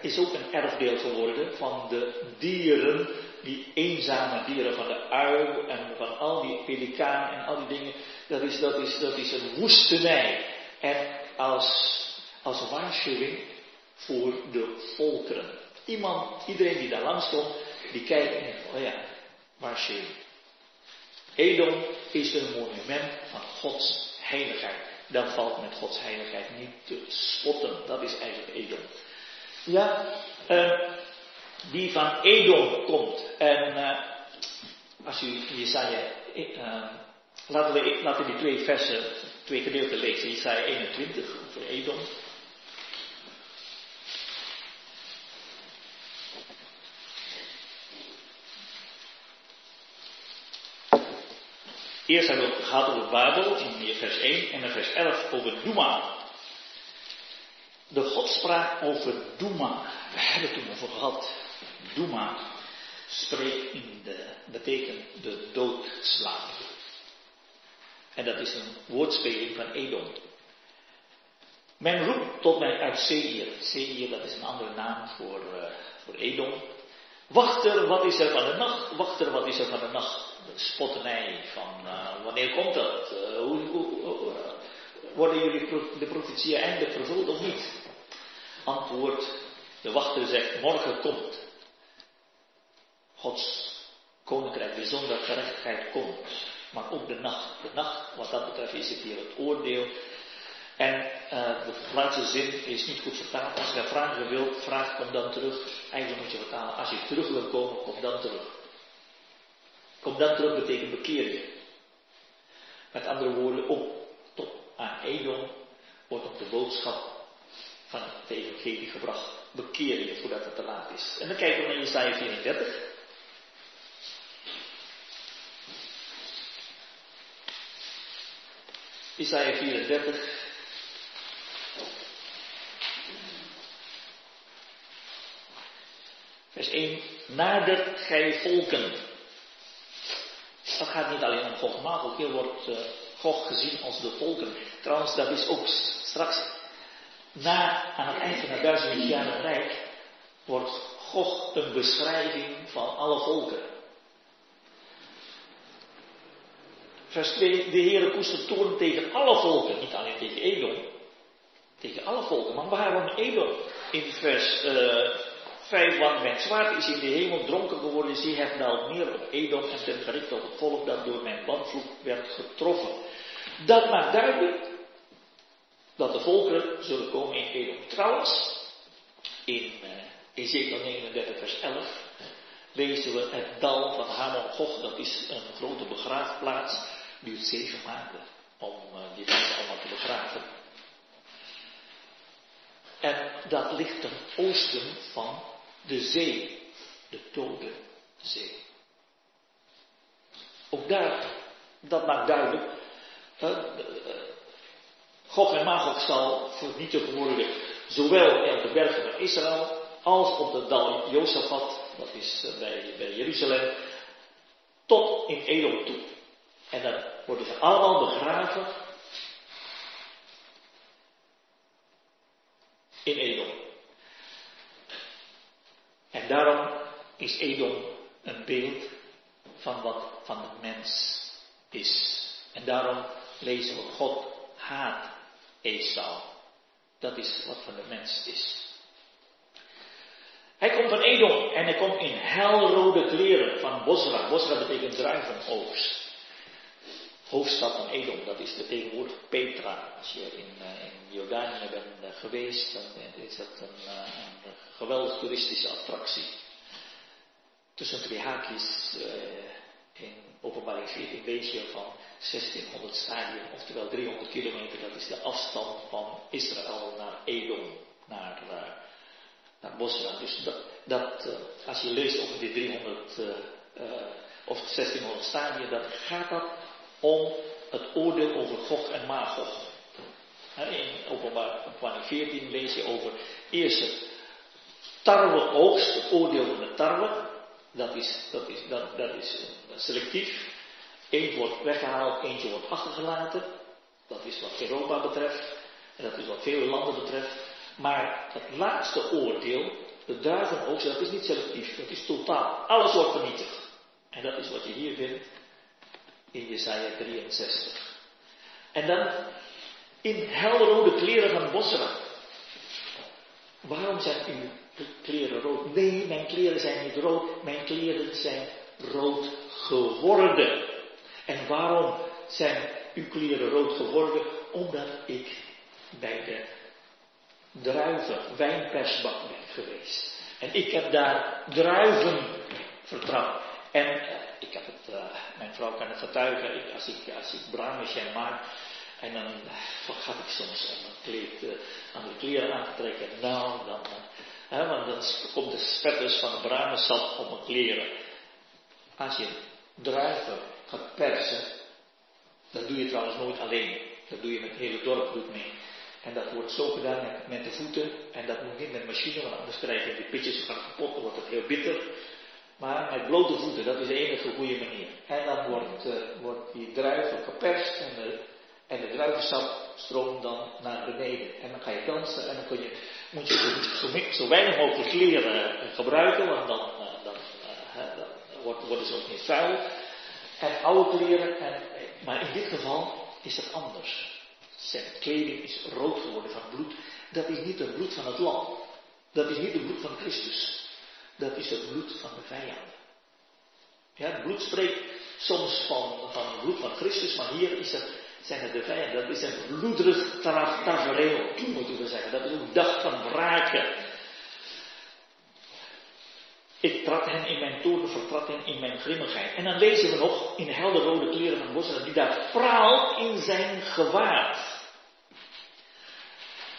is ook een erfdeel geworden van de dieren, die eenzame dieren van de uil en van al die pelikaan en al die dingen. Dat is, dat is, dat is een woestenij. En als, als waarschuwing voor de volkeren. Iemand, iedereen die daar langs komt, die kijkt en denkt, oh ja, waarschuwing. Edom is een monument van Gods heiligheid. Dan valt met Gods heiligheid niet te spotten. Dat is eigenlijk Edom. Ja, uh, die van Edom komt. En uh, als u Jesaja, uh, laten, we, laten die twee versen, twee gedeelten lezen. Jesaja 21 over Edom. Eerst hebben we het gehad over Babel in vers 1 en in vers 11 over Duma. De God sprak over Duma. We hebben het toen over gehad. Duma spreekt in de, betekent de doodslaan. En dat is een woordspeling van Edom. Men roept tot mij uit Seir. Seir, dat is een andere naam voor, uh, voor Edom. Wachter, wat is er van de nacht? Wachter, wat is er van de nacht? De spotternij van uh, wanneer komt dat? Uh, hoe, hoe, hoe, worden jullie de profetieën eindelijk vervuld of niet? Antwoord, de wachter zegt, morgen komt. Gods koninkrijk, bijzonder gerechtigheid komt. Maar ook de nacht. De nacht, wat dat betreft, is het hier het oordeel. En de laatste zin is niet goed vertaald. Als je vragen wilt, vraag kom dan terug. Eigenlijk moet je vertalen. Als je terug wil komen, kom dan terug. Kom dan terug betekent bekeer je. Met andere woorden, op tot aan Edom wordt op de boodschap van het evangelie gebracht. Bekeer je voordat het te laat is. En dan kijken we naar Jesaja 34. Isaiah 34. Vers 1. Nader gij volken. Dat gaat niet alleen om Gog maar ook hier wordt uh, Gog gezien als de volken. Trouwens, dat is ook straks, na, aan het eind van het duizend rijk, wordt Gog een beschrijving van alle volken. Vers 2, de Heere koestert toorn tegen alle volken, niet alleen tegen Edom, tegen alle volken. Maar waarom Edom? In vers uh, eh, 5, want mijn zwaard is in de hemel dronken geworden, zie het nou meer op Edom en ten gericht op het volk dat door mijn bandvloek werd getroffen. Dat maakt duidelijk dat de volkeren zullen komen in Edom. Trouwens, in uh, Ezekiel 39 vers 11 lezen we het dal van Hamon Gog, dat is een grote begraafplaats, duurt zeven maanden om uh, die mensen allemaal te begraven. En dat ligt ten oosten van de zee, de dode zee. Ook daar, dat maakt duidelijk, uh, Gog en Magog zal vernietigd worden, zowel op de bergen van Israël, als op de dal Jozefat, dat is eh, bij, bij Jeruzalem, tot in Edom toe. En dan worden ze allemaal begraven in Edom. Daarom is Edom een beeld van wat van de mens is. En daarom lezen we God haat Esau. Dat is wat van de mens is. Hij komt van Edom en hij komt in helrode kleren van Bosra. Bosra betekent druivenoogst hoofdstad van Edom, dat is de tegenwoordige Petra. Als je in, uh, in Jordanië bent uh, geweest, dan is dat een, uh, een geweldige toeristische attractie. Tussen twee haakjes in openbaring 14 lees je van 1600 stadium, oftewel 300 kilometer, dat is de afstand van Israël naar Edom, naar, naar Bosra. Dus dat, als je leest over die 300 of 1600 stadium, dan gaat dat om het oordeel over Gog en Magog. In openbaring 14 lees je over eerste tarweoogst, het oordeel van de tarwe. Dat is, dat is, dat, dat is selectief. Eén wordt weggehaald, eentje wordt achtergelaten. Dat is wat Europa betreft. En dat is wat vele landen betreft. Maar het laatste oordeel, de druivenoogst, dat is niet selectief. Dat is totaal. Alles wordt vernietigd. En dat is wat je hier vindt in Jesaja 63. En dan in helrode kleren van Bosra. Waarom zijn uw kleren rood? Nee, mijn kleren zijn niet rood, mijn kleren zijn rood geworden. En waarom zijn uw kleren rood geworden? Omdat ik bij de druiven wijnpersbak ben geweest. En ik heb daar druiven vertrapt. En ik heb het, uh, mijn vrouw kan het getuigen, ik, als ik, als ik maak, en dan vergat ik soms om het kleed, uh, aan de kleren aan te trekken. Nou, dan, uh, want dan komt de spetters van de sap op mijn kleren. Als je druiven gaat persen, dat doe je trouwens nooit alleen. Dat doe je met het hele dorp mee. En dat wordt zo gedaan met, de voeten. En dat moet niet met machine, want anders krijg je die pitjes van kapot, dan wordt het heel bitter. Maar met blote voeten, dat is de enige goede manier. En dan wordt, uh, wordt die druiven geperst en de, en druivensap stroomt dan naar beneden. En dan ga je dansen en dan kun je, moet je zo, zo weinig mogelijk kleren uh, gebruiken, want dan, uh, dan, dan wordt, worden ze ook niet vuil. En oude kleren, en, maar in dit geval is het anders. Zijn kleding is rood geworden van bloed. Dat is niet het bloed van het lam. Dat is niet het bloed van Christus dat is het bloed van de vijanden. Ja, het bloed spreekt soms van, van het bloed van Christus, maar hier is het, zijn het de vijanden. Dat is een bloederig tafereel, moeten we zeggen. Dat is een dag van wraken. Ik trad hen in mijn toren, vertrad hen in mijn grimmigheid. En dan lezen we nog in helderrode kleren van Bosra, die daar praalt in zijn gewaad.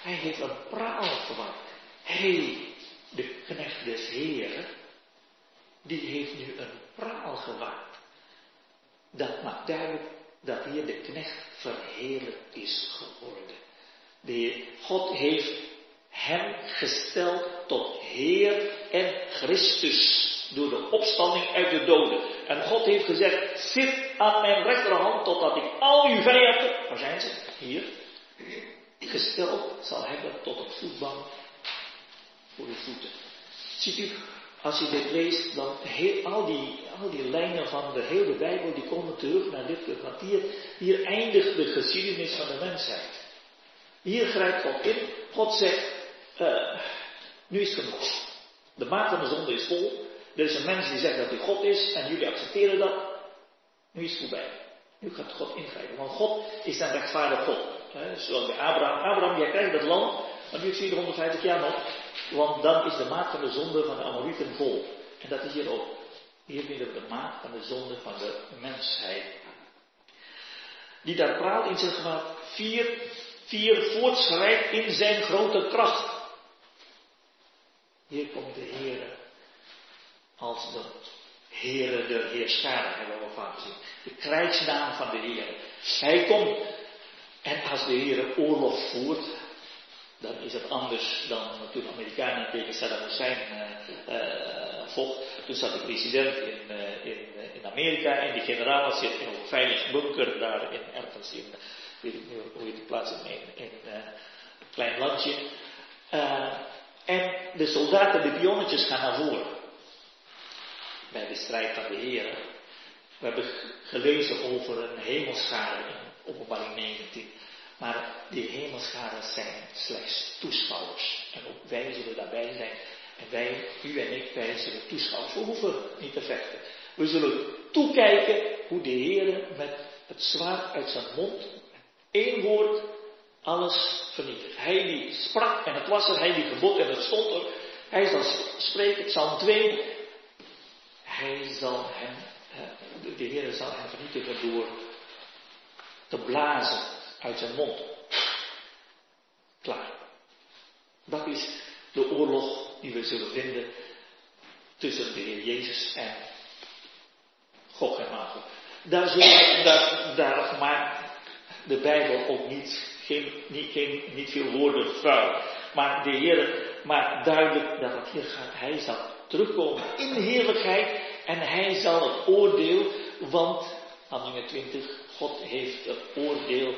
Hij heeft een praalgewaad. Hij de knecht des Heren, die heeft nu een praal gewaard. Dat maakt duidelijk dat hier de knecht verheerlijk is geworden. De God heeft hem gesteld tot Heer en Christus. door de opstanding uit de doden. En God heeft gezegd, zit aan mijn rechterhand totdat ik al uw vijanden, waar zijn ze? Hier. Gesteld zal hebben tot een voetbank voor voeten. Ziet u, als je dit leest, dan heel, al, die, al die lijnen van de hele Bijbel, die komen terug naar dit punt. Want hier, hier eindigt de geschiedenis van de mensheid. Hier grijpt God in. God zegt, uh, nu is het genoeg. De maat van de zonde is vol. Er is een mens die zegt dat hij God is en jullie accepteren dat. Nu is het voorbij. Nu gaat God ingrijpen. Want God is een rechtvaardig God. Zoals bij Abraham. Abraham, jij krijgt dat land, maar nu 450 jaar nog. Want dan is de maat van de zonde van de Amorieten vol. En dat is hier ook. Hier vinden we de maat van de zonde van de mensheid. Die daar praat in zijn gemaakt vier, vier voortschrijdt in zijn grote kracht. Hier komt de Heer als de Heere de Heerscharen, hebben we vaak gezien. De krijgsnaam van de Heer. Hij komt en als de Heer oorlog voert, dan is het anders dan toen de Amerikanen tegen Saddam Hussein uh, vocht. Toen zat de president in, uh, in, in, Amerika en die generaal zit in een veilig bunker daar in ergens in, weet ik niet hoe je die plaats in, in, in een klein landje. en de soldaten, de pionnetjes gaan naar voren. Bij de strijd van de heren. We hebben gelezen over een hemelschade in openbaring 19. Maar die hemelscharen zijn slechts toeschouwers. En ook wij zullen daarbij zijn. En wij, u en ik, wij zullen toeschouwers. We hoeven niet te vechten. We zullen toekijken hoe de Heer met het zwaard uit zijn mond, één woord, alles vernietigt. Hij die sprak en het was er, hij die gebod en het stond er. Hij zal spreken, Psalm 2. Hij zal hem, de Heer zal hem vernietigen door te blazen uit zijn mond. Klaar. Dat is de oorlog die we zullen vinden tussen de Heer Jezus en Gog en Magog. Daar, zullen, daar, daar maakt de Bijbel ook niet, geen, niet, geen, niet veel woorden vuil. Maar de Heer maakt duidelijk dat het hier gaat. Hij zal terugkomen in de heerlijkheid en hij zal het oordeel, want, handelingen 20, God heeft het oordeel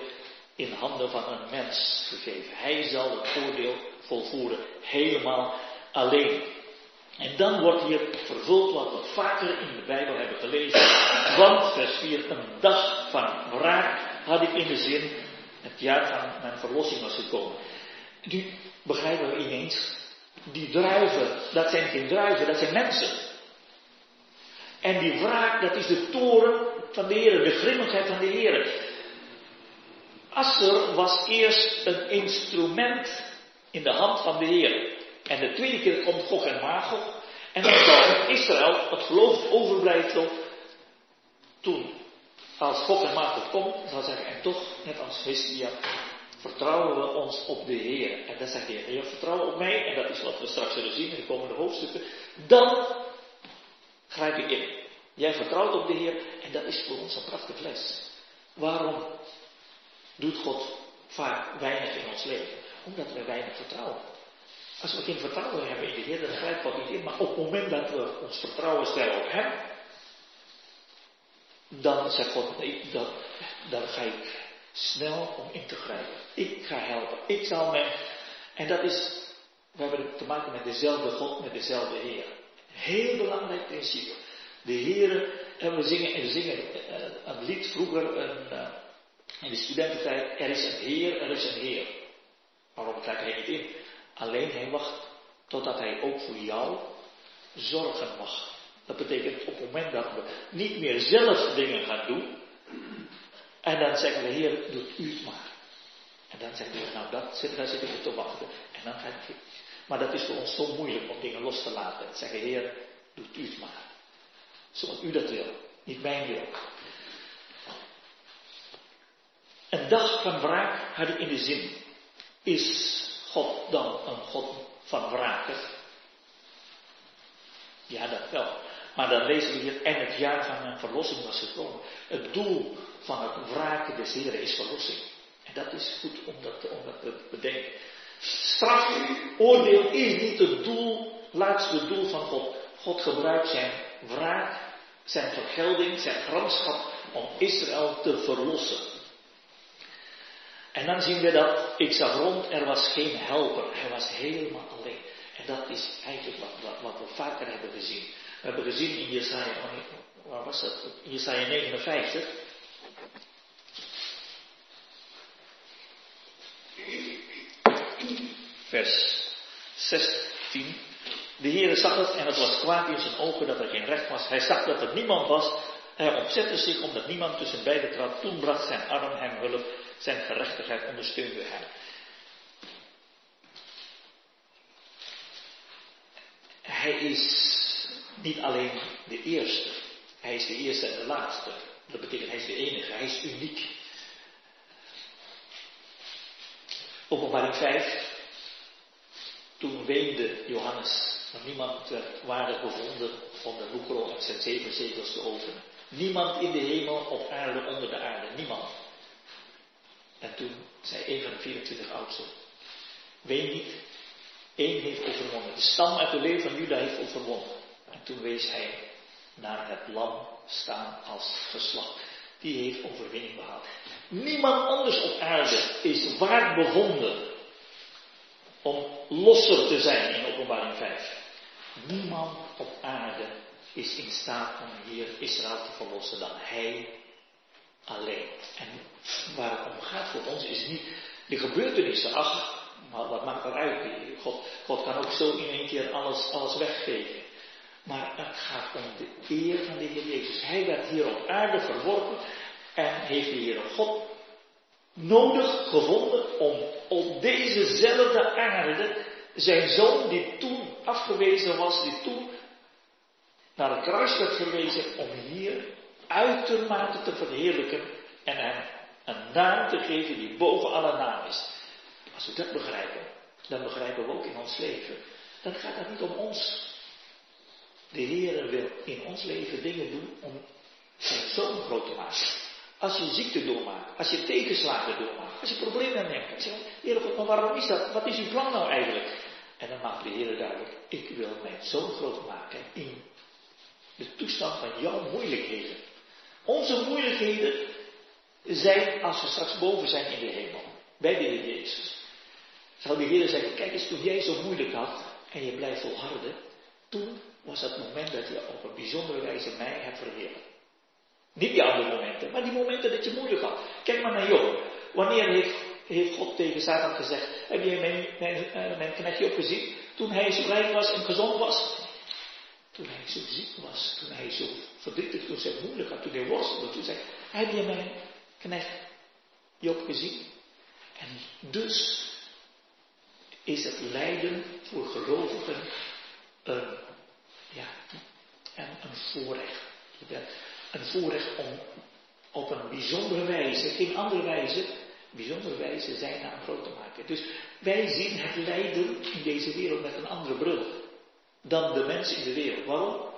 in handen van een mens gegeven. Hij zal het oordeel volvoeren, helemaal alleen. En dan wordt hier vervuld wat we vaker in de Bijbel hebben gelezen. Want, vers 4, een dag van wraak had ik in de zin, het jaar van mijn verlossing was gekomen. Nu begrijpen we ineens, die druiven, dat zijn geen druiven, dat zijn mensen. En die wraak, dat is de toren van de Heer, de grimmigheid van de Heer. Asser was eerst een instrument in de hand van de Heer. En de tweede keer komt Gog en Magog. En dan zal Israël, het geloof overblijfsel, toen als Gog en Magog komt, zal zeggen, en toch, net als Hestia, vertrouwen we ons op de Heer. En dan zegt de Heer, vertrouwen op mij, en dat is wat we straks zullen zien in de komende hoofdstukken. Dan grijp ik in. Jij vertrouwt op de Heer, en dat is voor ons een prachtige les. Waarom doet God vaak weinig in ons leven. Omdat we weinig vertrouwen. Als we geen vertrouwen hebben in de Heer, dan grijpt God niet in. Maar op het moment dat we ons vertrouwen stellen op Hem, dan zegt God, nee, dan ga ik snel om in te grijpen. Ik ga helpen. Ik zal mij. En dat is, we hebben te maken met dezelfde God, met dezelfde Heer. Heel belangrijk principe. De Heer, en we zingen, en zingen eh, een lied vroeger, een, eh, in de studententijd, er is een Heer, er is een Heer. Waarom krijgt hij niet in? Alleen hij wacht totdat hij ook voor jou zorgen mag. Dat betekent op het moment dat we niet meer zelf dingen gaan doen, en dan zeggen we, Heer, doet u het maar. En dan zeggen we, nou, dat zit, daar zit ik te wachten. En dan gaat het. Maar dat is voor ons zo moeilijk om dingen los te laten. En zeggen, Heer, doet u het maar. Zoals u dat wil, niet mijn wil. Een dag van wraak had in de zin. Is God dan een God van wraken? Ja, dat wel. Maar dan lezen we hier, en het jaar van mijn verlossing was gekomen. Het doel van het wraken des Heren is verlossing. En dat is goed om dat, om dat te bedenken. Straf, oordeel is niet het doel, laatste doel van God. God gebruikt zijn wraak, zijn vergelding, zijn gramschap om Israël te verlossen. En dan zien we dat ik zag rond, er was geen helper. Hij was helemaal alleen. En dat is eigenlijk wat, wat, we vaker hebben gezien. We hebben gezien in Jesaja, oh waar was dat? Jesaja 59. Vers 16. De Heere zag het en het was kwaad in zijn ogen dat er geen recht was. Hij zag dat er niemand was. Hij ontzette zich omdat niemand tussen beiden trad. Toen bracht zijn arm hem hulp. Zijn gerechtigheid ondersteunde hem. Hij is niet alleen de eerste. Hij is de eerste en de laatste. Dat betekent hij is de enige. Hij is uniek. Openbaring 5. Toen weende Johannes niemand werd waardig bevonden om de boekrol en zijn zeven zegels te openen. Niemand in de hemel, op aarde, onder de aarde. Niemand. En toen zei een van de 24 oudsten. Ween niet. Eén heeft overwonnen. De stam uit de leeuw van Juda heeft overwonnen. En toen wees hij naar het lam staan als geslacht. Die heeft overwinning behaald. Niemand anders op aarde is waard bevonden om losser te zijn in openbaring 5. Niemand op aarde is in staat om hier Israël te verlossen dan hij alleen. En waar het om gaat voor ons is niet de gebeurtenissen. Ach, maar wat maakt eruit? God, God kan ook zo in één keer alles, alles weggeven. Maar het gaat om de eer van de Heer Jezus. Hij werd hier op aarde verworpen en heeft de Heer God nodig gevonden om op dezezelfde aarde zijn zoon, die toen afgewezen was, die toen naar het kruis werd verwezen, om hier uitermate te verheerlijken en hem een naam te geven die boven alle naam is. Als we dat begrijpen, dan begrijpen we ook in ons leven. Dan gaat het niet om ons. De Heer wil in ons leven dingen doen om zijn zoon groot te maken. Als je ziekte doormaakt, als je tegenslagen doormaakt, als je problemen hebt. Zeg Heer God, maar waarom is dat? Wat is uw plan nou eigenlijk? En dan maakt de Heer duidelijk, ik wil mijn zoon groot maken in de toestand van jouw moeilijkheden. Onze moeilijkheden zijn als we straks boven zijn in de hemel. Bij de Heer Jezus. Zal de Heer zeggen, kijk eens, toen jij zo moeilijk had en je blijft volharden, toen was het moment dat je op een bijzondere wijze mij hebt verheerlijkt. Niet die andere momenten, maar die momenten dat je moeilijk had. Kijk maar naar Job. Wanneer heeft, heeft God tegen Satan gezegd, heb jij mijn, mijn, uh, mijn knechtje ook gezien? Toen hij zo rijk was en gezond was? Toen hij zo ziek was, toen hij zo verdrietig, toen hij moeilijk had, toen hij worstelde, toen zei heb je mijn knecht Job gezien? En dus is het lijden voor gelovigen een, ja, een, voorrecht een voorrecht om op een bijzondere wijze, geen andere wijze, bijzondere wijze zijn naam groot te maken. Dus wij zien het lijden in deze wereld met een andere bril dan de mensen in de wereld. Waarom?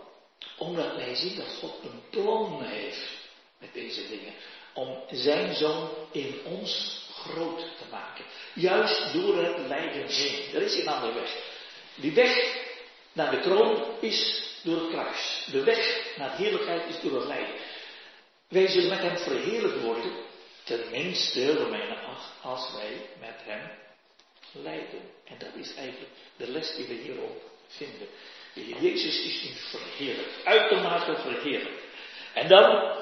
Omdat wij zien dat God een plan heeft met deze dingen. Om zijn zoon in ons groot te maken. Juist door het lijden heen. Er is een andere weg. Die weg naar de kroon is door het kruis. De weg naar heerlijkheid is door het lijden. Wij zullen met hem verheerlijk worden, tenminste, Romeinen 8, als wij met hem lijden. En dat is eigenlijk de les die we hierop vinden. De Heer Jezus is niet verheerlijk, uitermate verheerlijk. En dan,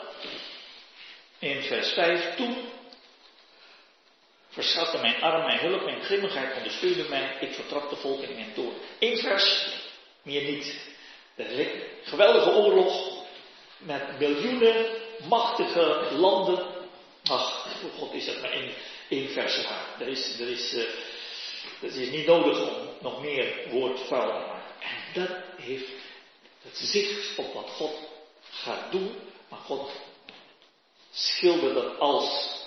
in vers 5, toen verschatte mijn arm mijn hulp, mijn grimmigheid ondersteunde mij, ik vertrapte volk in mijn toorn. Eén vers, meer niet. Geweldige oorlog met miljoenen machtige landen. Ach, voor God is het maar één, één waar. Er is, is, uh, het is niet nodig om nog meer woord vuil te maken. En dat heeft het zicht op wat God gaat doen. Maar God schildert dat als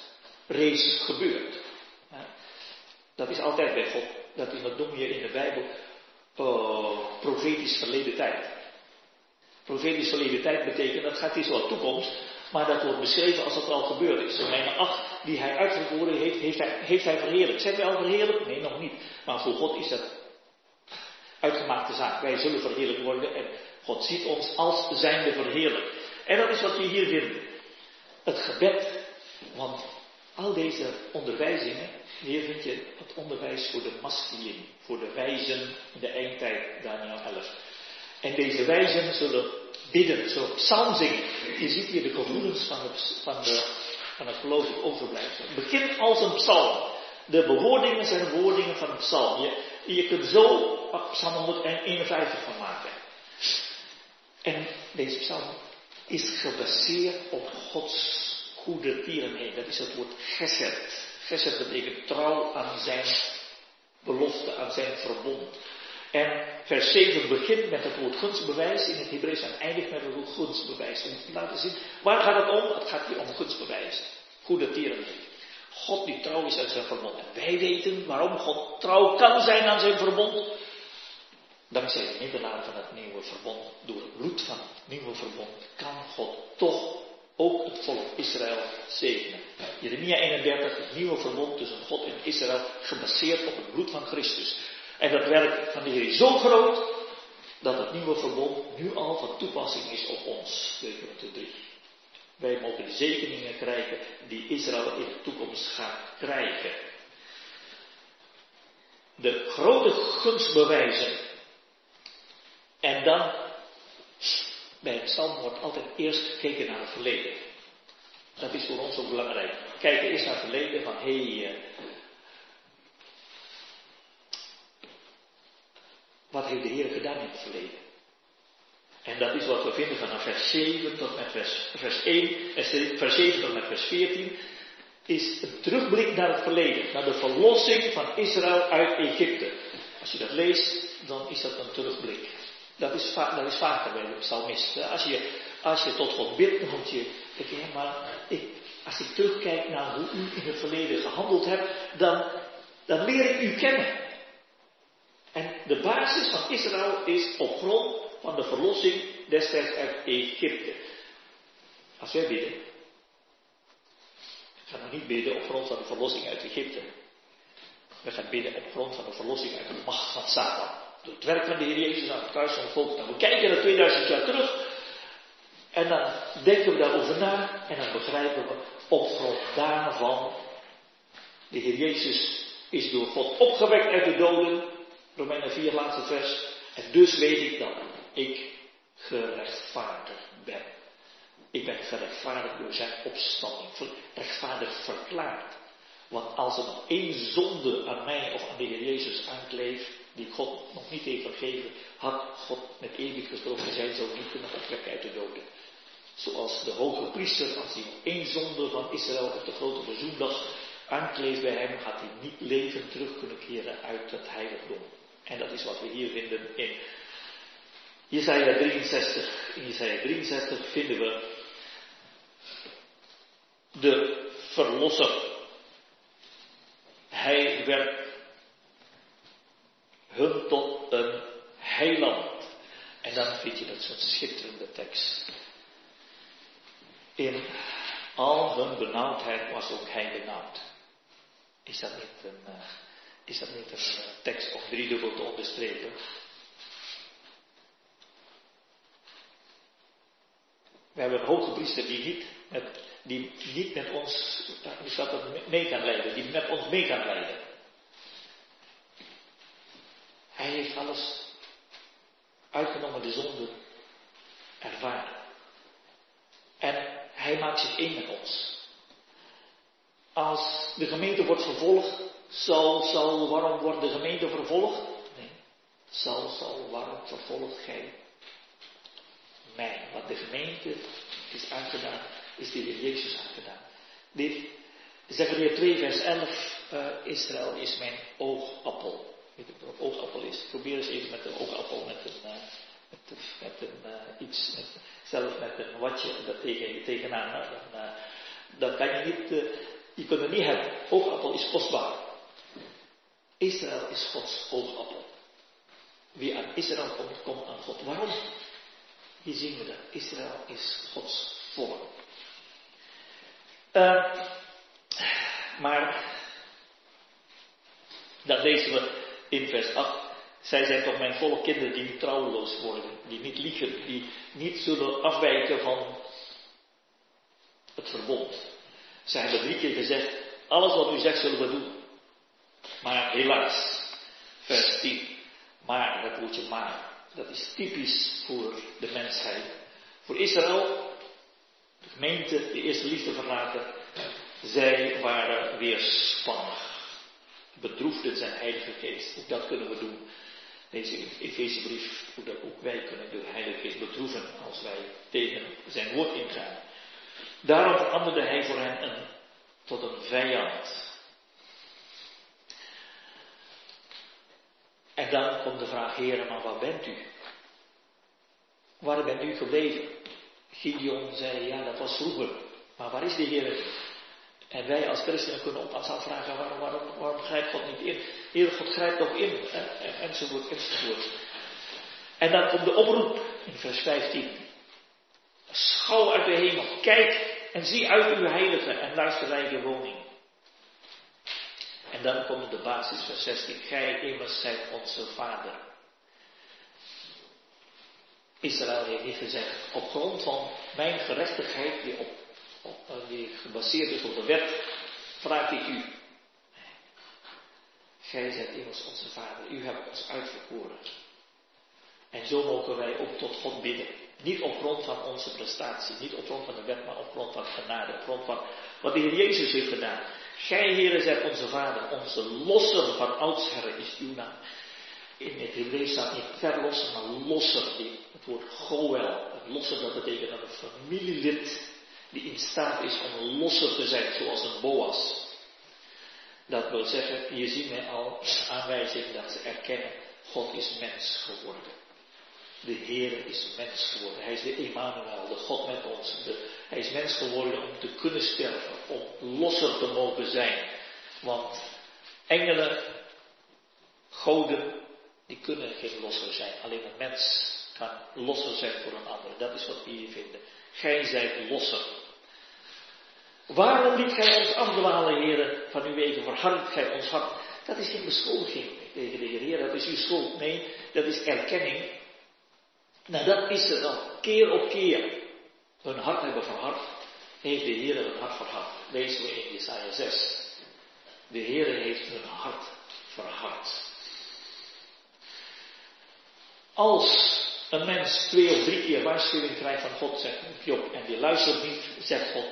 reeds gebeurd. Dat is altijd bij God. Dat is, wat noem je in de Bijbel uh, profetisch verleden tijd. Profetisch verleden tijd betekent, dat gaat iets wat toekomst, maar dat wordt beschreven als het al gebeurd is. Romeinen 8, die hij uitgevoerd heeft, heeft hij, heeft hij verheerlijk. Zijn wij al verheerlijk? Nee, nog niet. Maar voor God is dat uitgemaakte zaak. Wij zullen verheerlijk worden en God ziet ons als zijnde verheerlijk. En dat is wat je hier vindt. Het gebed. Want al deze onderwijzingen, hier vind je het onderwijs voor de masculine, voor de wijzen in de eindtijd, Daniel 11. En deze wijzen zullen bidden, zullen psalm zingen. Je ziet hier de gevoelens van, het, van, de, van het gelovig overblijfsel. Het begint als een psalm. De bewoordingen zijn bewoordingen van een psalm. Je, je kunt zo psalm 151 van maken. En deze psalm is gebaseerd op Gods goede tierenheid. Dat is het woord gesed. Gesed betekent trouw aan zijn belofte, aan zijn verbond. En vers 7 begint met het woord gunstbewijs in het Hebreeuws en eindigt met het woord gunstbewijs. Om te laten zien, waar gaat het om? Het gaat hier om gunstbewijs. Goede tierenheid. God die trouw is aan zijn verbond. En wij weten waarom God trouw kan zijn aan zijn verbond. Dankzij de middelaar van het nieuwe verbond, door het bloed van het nieuwe verbond, kan God toch ook het volk Israël zegenen. Jeremia 31, het nieuwe verbond tussen God en Israël, gebaseerd op het bloed van Christus. En dat werk van de Heer is zo groot, dat het nieuwe verbond nu al van toepassing is op ons. 2 3. Wij mogen de zegeningen krijgen die Israël in de toekomst gaat krijgen. De grote gunstbewijzen. En dan, bij het psalm wordt altijd eerst gekeken naar het verleden. Dat is voor ons ook belangrijk. Kijken eerst naar het verleden van, hé, hey, wat heeft de Heer gedaan in het verleden? En dat is wat we vinden vanaf vers 7 tot met vers, vers 1, vers 7 tot met vers 14, is een terugblik naar het verleden, naar de verlossing van Israël uit Egypte. Als je dat leest, dan is dat een terugblik. Dat is, dat is vaker bij de psalmist. Als je, als je tot God bidt, dan moet je denken, maar ik, als ik terugkijk naar hoe u in het verleden gehandeld hebt, dan, dan leer ik u kennen. En de basis van Israël is op grond van de verlossing destijds uit Egypte. Als wij bidden, we gaan nog niet bidden op grond van de verlossing uit Egypte. We gaan bidden op grond van de verlossing uit de macht van Satan. Door het werk van de Heer Jezus aan het kruis van het volk. Nou, we kijken naar 2000 jaar terug. En dan denken we daarover na. En dan begrijpen we op grond daarvan. De Heer Jezus is door God opgewekt uit de doden. Romeinen 4, laatste vers. En dus weet ik dat ik gerechtvaardigd ben. Ik ben gerechtvaardigd door zijn opstanding. Rechtvaardig verklaard. Want als er nog één zonde aan mij of aan de Heer Jezus aankleeft, die God nog niet heeft vergeven, had God met eeuwig gesproken zijn zo niet kunnen opwekken uit de doden. Zoals de hoge priester, als hij één zonde van Israël op de grote verzoendag aankleeft bij hem, had hij niet levend terug kunnen keren uit het heiligdom. En dat is wat we hier vinden in Jesaja 63. In Jesaja 63 vinden we de verlosser. Hij werd hun tot een heiland. En dan vind je dat zo'n schitterende tekst. In al hun benauwdheid was ook hij benauwd. Is dat niet een, uh, is dat niet een tekst om driedubbel te onderstrepen? We hebben een hoge priester die niet met, die niet met ons, die staat dat, mee kan leiden, die met ons mee kan leiden. Hij heeft alles uitgenomen, de zonde ervaren. En hij maakt zich één met ons. Als de gemeente wordt vervolgd, zal, zal, waarom wordt de gemeente vervolgd? Nee, zal, zal, waarom vervolgt gij mij. Wat de gemeente is aangedaan, is de Heer Jezus aangedaan. Dit, Zechariah 2 vers 11, uh, Israël is mijn oogappel. Weet je wat oogappel is? Probeer eens even met een oogappel, met een, uh, met, een uh, iets, met, zelf met een watje dat tegen, tegenaan. Dan, dan kan je niet, je kunt het niet hebben. Oogappel is kostbaar. Israël is Gods oogappel. Wie aan Israël komt, komt aan God. Waarom? Hier zien we dat. Israël is Gods volk. Uh, maar, dat lezen we in vers 8. Zij zijn toch mijn volle kinderen die trouweloos worden, die niet liegen, die niet zullen afwijken van het verbond. Zij hebben drie keer gezegd, alles wat u zegt zullen we doen. Maar helaas, vers 10, maar, dat woordje maar, dat is typisch voor de mensheid. Voor Israël, de gemeente, de eerste liefde verlaten, zij waren weerspannig. Bedroefden zijn heilige geest. Ook dat kunnen we doen. Deze Efezebrief, ook wij kunnen de heilige geest bedroeven als wij tegen zijn woord ingaan. Daarom veranderde hij voor hen tot een vijand. En dan komt de vraag, heren, maar waar bent u? Waar bent u gebleven? Gideon zei, ja, dat was vroeger. Maar waar is de Heer? En wij als christenen kunnen ons afvragen, waarom, waarom, waarom grijpt God niet in? Heer, God grijpt toch in, enzovoort, enzovoort. En dan komt de oproep in vers 15. Schouw uit de hemel, kijk en zie uit uw heilige en luister naar je woning. En dan komt de basis vers 16. Gij immers zijt onze vader. Israël heeft niet gezegd, op grond van mijn gerechtigheid die, op, eh, die gebaseerd is op de wet, vraag ik u. Gij zijt immers onze vader, u hebt ons uitverkoren. En zo mogen wij ook tot God bidden. Niet op grond van onze prestatie, niet op grond van de wet, maar op grond van genade, op grond van wat de Heer Jezus heeft gedaan. Gij, Heere, zijt onze Vader, onze losser van oudsher is uw naam. In het Hebreeuws staat niet verlosser, maar losser. Het woord goel, losser dat betekent dat een familielid die in staat is om losser te zijn, zoals een boas. Dat wil zeggen, hier zien wij al aanwijzing dat ze erkennen, God is mens geworden. De Heer is mens geworden. Hij is de Emmanuel, de God met ons. hij is mens geworden om te kunnen sterven, om losser te mogen zijn. Want engelen, goden, die kunnen geen losser zijn. Alleen een mens kan losser zijn voor een ander. Dat is wat we hier vinden. Gij zijt losser. Waarom liet gij ons afdwalen, heren, van uw wegen? Verhardt gij ons hart? Dat is geen beschuldiging tegen de Heer. Dat is uw schuld. Nee, dat is erkenning nou, dat is er dan keer op keer. Hun hart hebben verhard, heeft de Heer hun hart verhard. Lezen we in Jesaja 6. De Heer heeft hun hart verhard. Als een mens twee of drie keer waarschuwing krijgt van God, zegt Job, en die luistert niet, zegt God,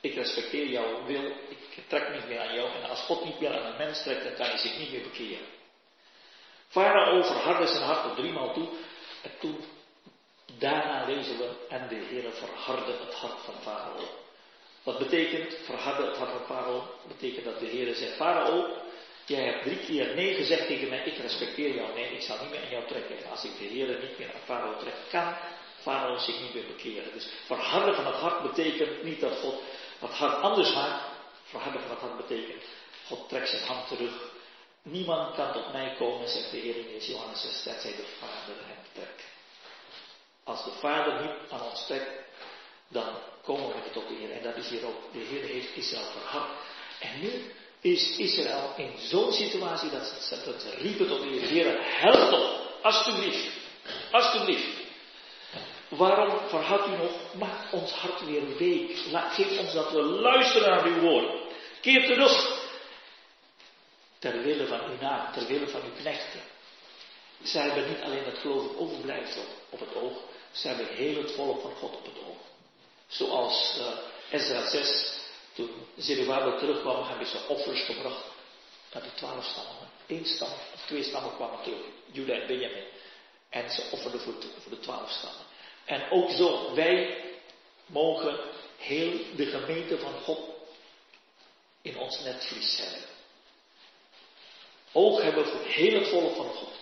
ik respecteer jouw wil, ik trek niet meer aan jou, en als God niet meer aan een mens trekt, dan kan hij zich niet meer bekeren. Farao verhardde zijn hart tot driemaal toe. En toen, daarna lezen we, en de Heer verhardde het hart van Farao. Wat betekent verharde het hart van Farao? Betekent dat de Heer zegt, Farao, jij hebt drie keer nee gezegd tegen mij, ik respecteer jou, nee, ik zal niet meer aan jou trekken. En als ik de Heer niet meer aan Farao trek, kan Farao zich niet meer bekeren. Dus verharden van het hart betekent niet dat God het hart anders maakt. Verharden van het hart betekent, God trekt zijn hand terug Niemand kan tot mij komen, zegt de Heer in Johannes 6, zij de Vader hem trekt. Als de Vader niet aan ons trekt, dan komen we tot de Heer. En dat is hier ook. De Heer heeft Israël verhard. En nu is Israël in zo'n situatie dat ze, dat ze riepen tot de Heer. Heer, help toch, alstublieft. Alstublieft. Waarom verhardt u nog? Maak ons hart weer week. Geef ons dat we luisteren naar uw woord. Keer terug ter wille van uw naam, ter wille van uw knechten. Zij hebben niet alleen het geloof overblijfsel op het oog, zij hebben heel het volk van God op het oog. Zoals uh, Ezra 6, toen Zerubbabel terugkwam, hebben ze offers gebracht naar de twaalf stammen. Eén stam of twee stammen kwamen terug, Juda en Benjamin. En ze offerden voor, voor de twaalf stammen. En ook zo, wij mogen heel de gemeente van God in ons netvlies hebben oog hebben voor het volk van God.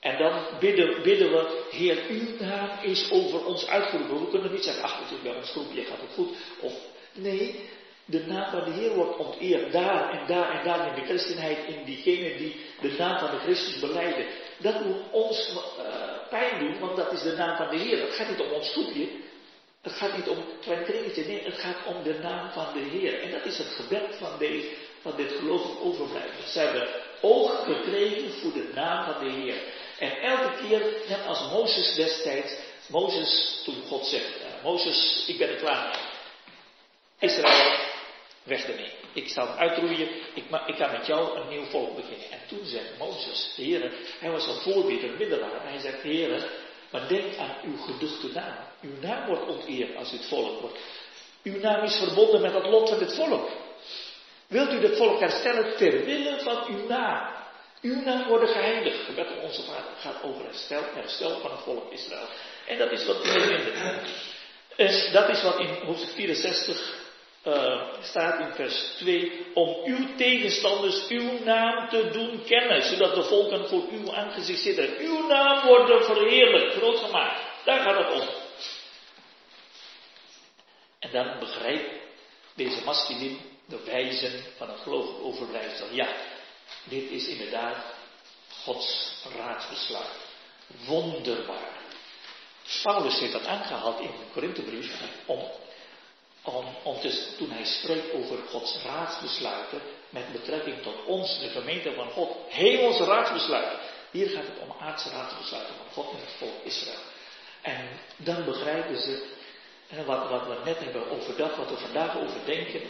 En dan bidden, bidden we, Heer, uw naam is over ons uitgeroepen. We kunnen niet zeggen, ach, het is bij ons groepje, gaat het goed. Of, nee, de naam van de Heer wordt onteerd. Daar en daar en daar in de christenheid, in diegenen die de naam van de Christus beleiden. Dat moet ons uh, pijn doen, want dat is de naam van de Heer. Het gaat niet om ons groepje. Het gaat niet om een klein kringetje. Nee, het gaat om de naam van de Heer. En dat is het gebed van deze van dit geloof overblijven. Ze hebben oog gekregen voor de naam van de Heer. En elke keer, net als Mozes destijds, Mozes, toen God zegt, uh, Mozes, ik ben er klaar mee. Israël, weg ermee. Ik zal het uitroeien, ik, ga met jou een nieuw volk beginnen. En toen zegt Mozes, de Heer, hij was een voorbeeld, een middelaar. Hij zegt, Heer, maar denk aan uw geduchte naam. Uw naam wordt onteerd als het volk wordt. Uw naam is verbonden met het lot van het volk. Wilt u het volk herstellen ter wille van uw naam? Uw naam worden geheiligd. Gebed van onze Vader gaat over herstel, herstel van het volk Israël. En dat is wat we vinden. En dat is wat in hoofdstuk 64 uh, staat in vers 2. Om uw tegenstanders uw naam te doen kennen. Zodat de volken voor uw aangezicht zitten. Uw naam worden verheerlijkt, groot gemaakt. Daar gaat het om. En dan begrijpt deze masculin de wijzen van een gelovig overblijfsel. Ja, dit is inderdaad Gods raadsbesluit. Wonderbaar. Paulus heeft dat aangehaald in de Korinthebrief om, om, om te, toen hij spreekt over Gods raadsbesluiten met betrekking tot ons, de gemeente van God. Hemelse raadsbesluiten. Hier gaat het om aardse raadsbesluiten van God met het volk Israël. En dan begrijpen ze en wat, wat we net hebben overdacht, wat we vandaag overdenken,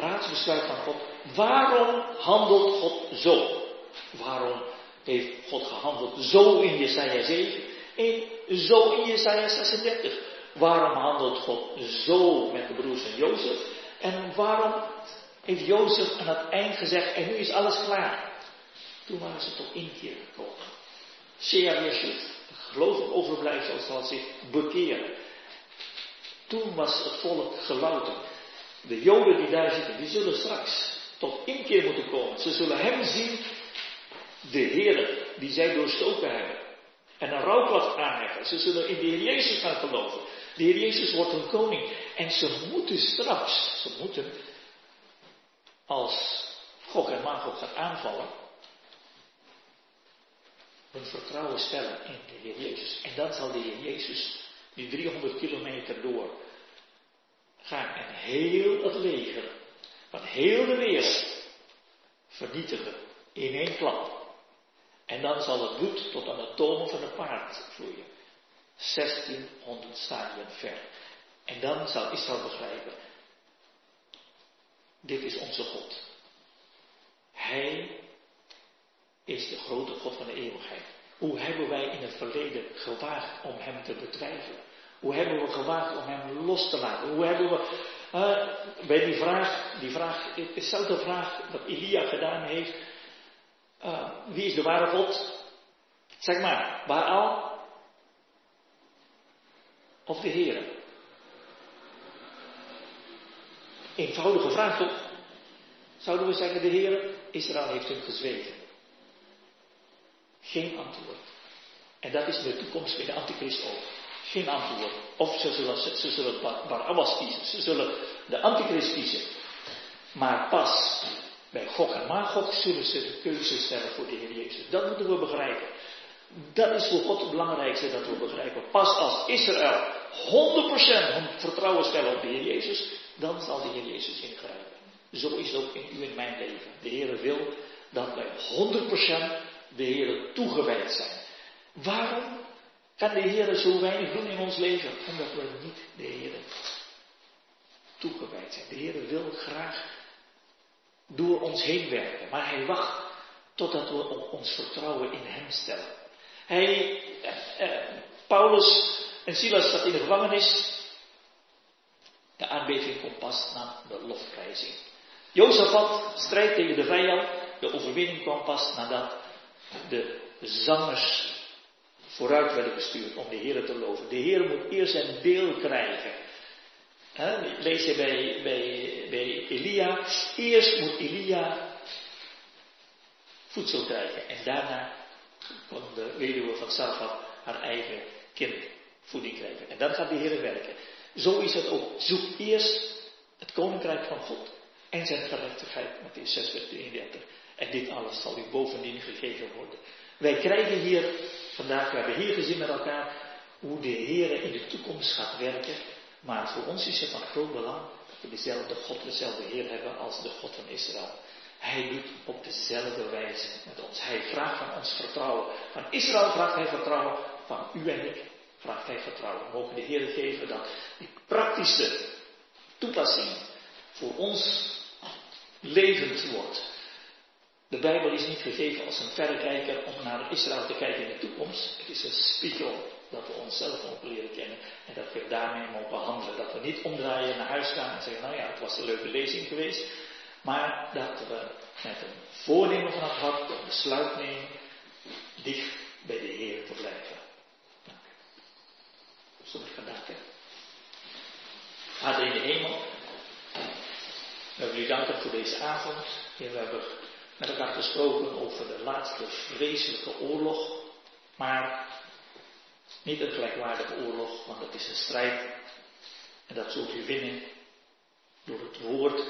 raadsbesluit van God. Waarom handelt God zo? Waarom heeft God gehandeld zo in Jesaja 7 en zo in Jesaja 36? Waarom handelt God zo met de broers van Jozef? En waarom heeft Jozef aan het eind gezegd, en nu is alles klaar? Toen waren ze tot inkeer gekomen. Shea Yeshua, gelovig overblijfsel, zal zich bekeren. Toen was het volk gelouterd. De Joden die daar zitten, die zullen straks tot inkeer moeten komen. Ze zullen hem zien, de Heer, die zij doorstoken hebben. En een rouwklap aanheffen. Ze zullen in de Heer Jezus gaan geloven. De Heer Jezus wordt een koning. En ze moeten straks, ze moeten, als Gog en Magog gaat aanvallen, hun vertrouwen stellen in de Heer Jezus. En dan zal de Heer Jezus die 300 kilometer door gaan en heel het leger van heel de wereld vernietigen in één klap. En dan zal het bloed tot aan de tomen van het paard vloeien. 1600 stadien ver. En dan zal Israël begrijpen, dit is onze God. Hij is de grote God van de eeuwigheid. Hoe hebben wij in het verleden gewaagd om Hem te betwijfelen? Hoe hebben we gewaagd om Hem los te laten? Hoe hebben we bij die vraag, die vraag is dezelfde vraag dat Elia gedaan heeft. Uh, wie is de ware God? Zeg maar, Baal of de Heer? Eenvoudige vraag toch? Zouden we zeggen, de Heer, Israël heeft hem gezwegen. Geen antwoord. En dat is de toekomst bij de antichrist ook. Geen antwoord. Of ze zullen, ze zullen Barabbas kiezen. Ze zullen de antichrist kiezen. Maar pas bij Gog en Magog zullen ze de keuze stellen voor de Heer Jezus. Dat moeten we begrijpen. Dat is voor God het belangrijkste dat we begrijpen. Pas als Israël 100% vertrouwen stellen op de Heer Jezus, dan zal de Heer Jezus ingrijpen. Zo is het ook in u en mijn leven. De Heer wil dat wij 100% de Heer toegewijd zijn. Waarom kan de Heer zo weinig doen in ons leven? Omdat we niet de Heer toegewijd zijn. De Heer wil graag door ons heen werken, maar Hij wacht totdat we ons vertrouwen in Hem stellen. Hij, eh, eh, Paulus en Silas zat in de gevangenis. De aardbeving komt pas na de lofprijzing. Jozefat strijdt tegen de vijand. De overwinning kwam pas nadat de zangers vooruit werden gestuurd om de Heer te loven. De Heer moet eerst zijn deel krijgen. He, lees je bij, bij, bij Elia. Eerst moet Elia voedsel krijgen. En daarna kon de weduwe van Sarfat haar eigen kind voeding krijgen. En dan gaat de Heer werken. Zo is het ook. Zoek eerst het koninkrijk van God en zijn gerechtigheid. Matthäus 6, vers 33. En dit alles zal u bovendien gegeven worden. Wij krijgen hier vandaag, we hebben hier gezien met elkaar hoe de Heer in de toekomst gaat werken. Maar voor ons is het van groot belang dat we dezelfde God, dezelfde Heer hebben als de God van Israël. Hij doet op dezelfde wijze met ons. Hij vraagt van ons vertrouwen. Van Israël vraagt hij vertrouwen. Van u en ik vraagt hij vertrouwen. We mogen de Heer geven dat die praktische toepassing voor ons levend wordt. De Bijbel is niet gegeven als een verrekijker om naar Israël te kijken in de toekomst. Het is een spiegel dat we onszelf mogen leren kennen en dat we daarmee mogen handelen. Dat we niet omdraaien naar huis gaan en zeggen, nou ja, het was een leuke lezing geweest. Maar dat we met een voornemen van het hart een besluit nemen dicht bij de Heer te blijven. Zonder gedachten. Vader in de hemel, we willen u danken voor deze avond. Heer, we hebben met elkaar gesproken over de laatste vreselijke oorlog. Maar niet een gelijkwaardige oorlog, want het is een strijd. En dat zult u winnen door het woord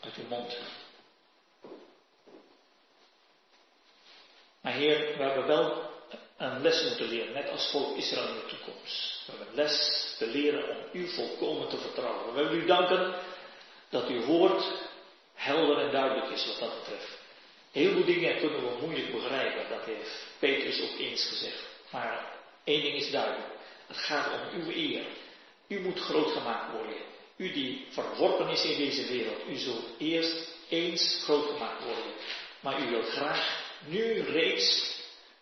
uit uw mond. Maar Heer, we hebben wel een les moeten leren, net als volk Israël in de toekomst. We hebben een les te leren om u volkomen te vertrouwen. We willen u danken dat uw woord helder en duidelijk is wat dat betreft. Heel veel dingen kunnen we moeilijk begrijpen, dat heeft Petrus ook eens gezegd. Maar één ding is duidelijk. Het gaat om uw eer. U moet groot gemaakt worden. U die verworpen is in deze wereld. U zult eerst eens groot gemaakt worden. Maar u wilt graag nu reeds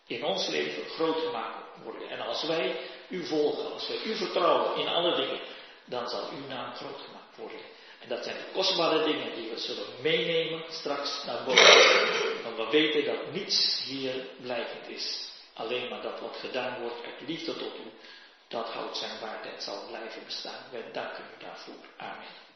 in ons leven groot gemaakt worden. En als wij u volgen, als wij u vertrouwen in alle dingen, dan zal uw naam groot gemaakt worden. En dat zijn de kostbare dingen die we zullen meenemen straks naar boven. Want we weten dat niets hier blijvend is. Alleen maar dat wat gedaan wordt uit liefde tot u, dat houdt zijn waarde en zal blijven bestaan. Wij danken u daarvoor. Amen.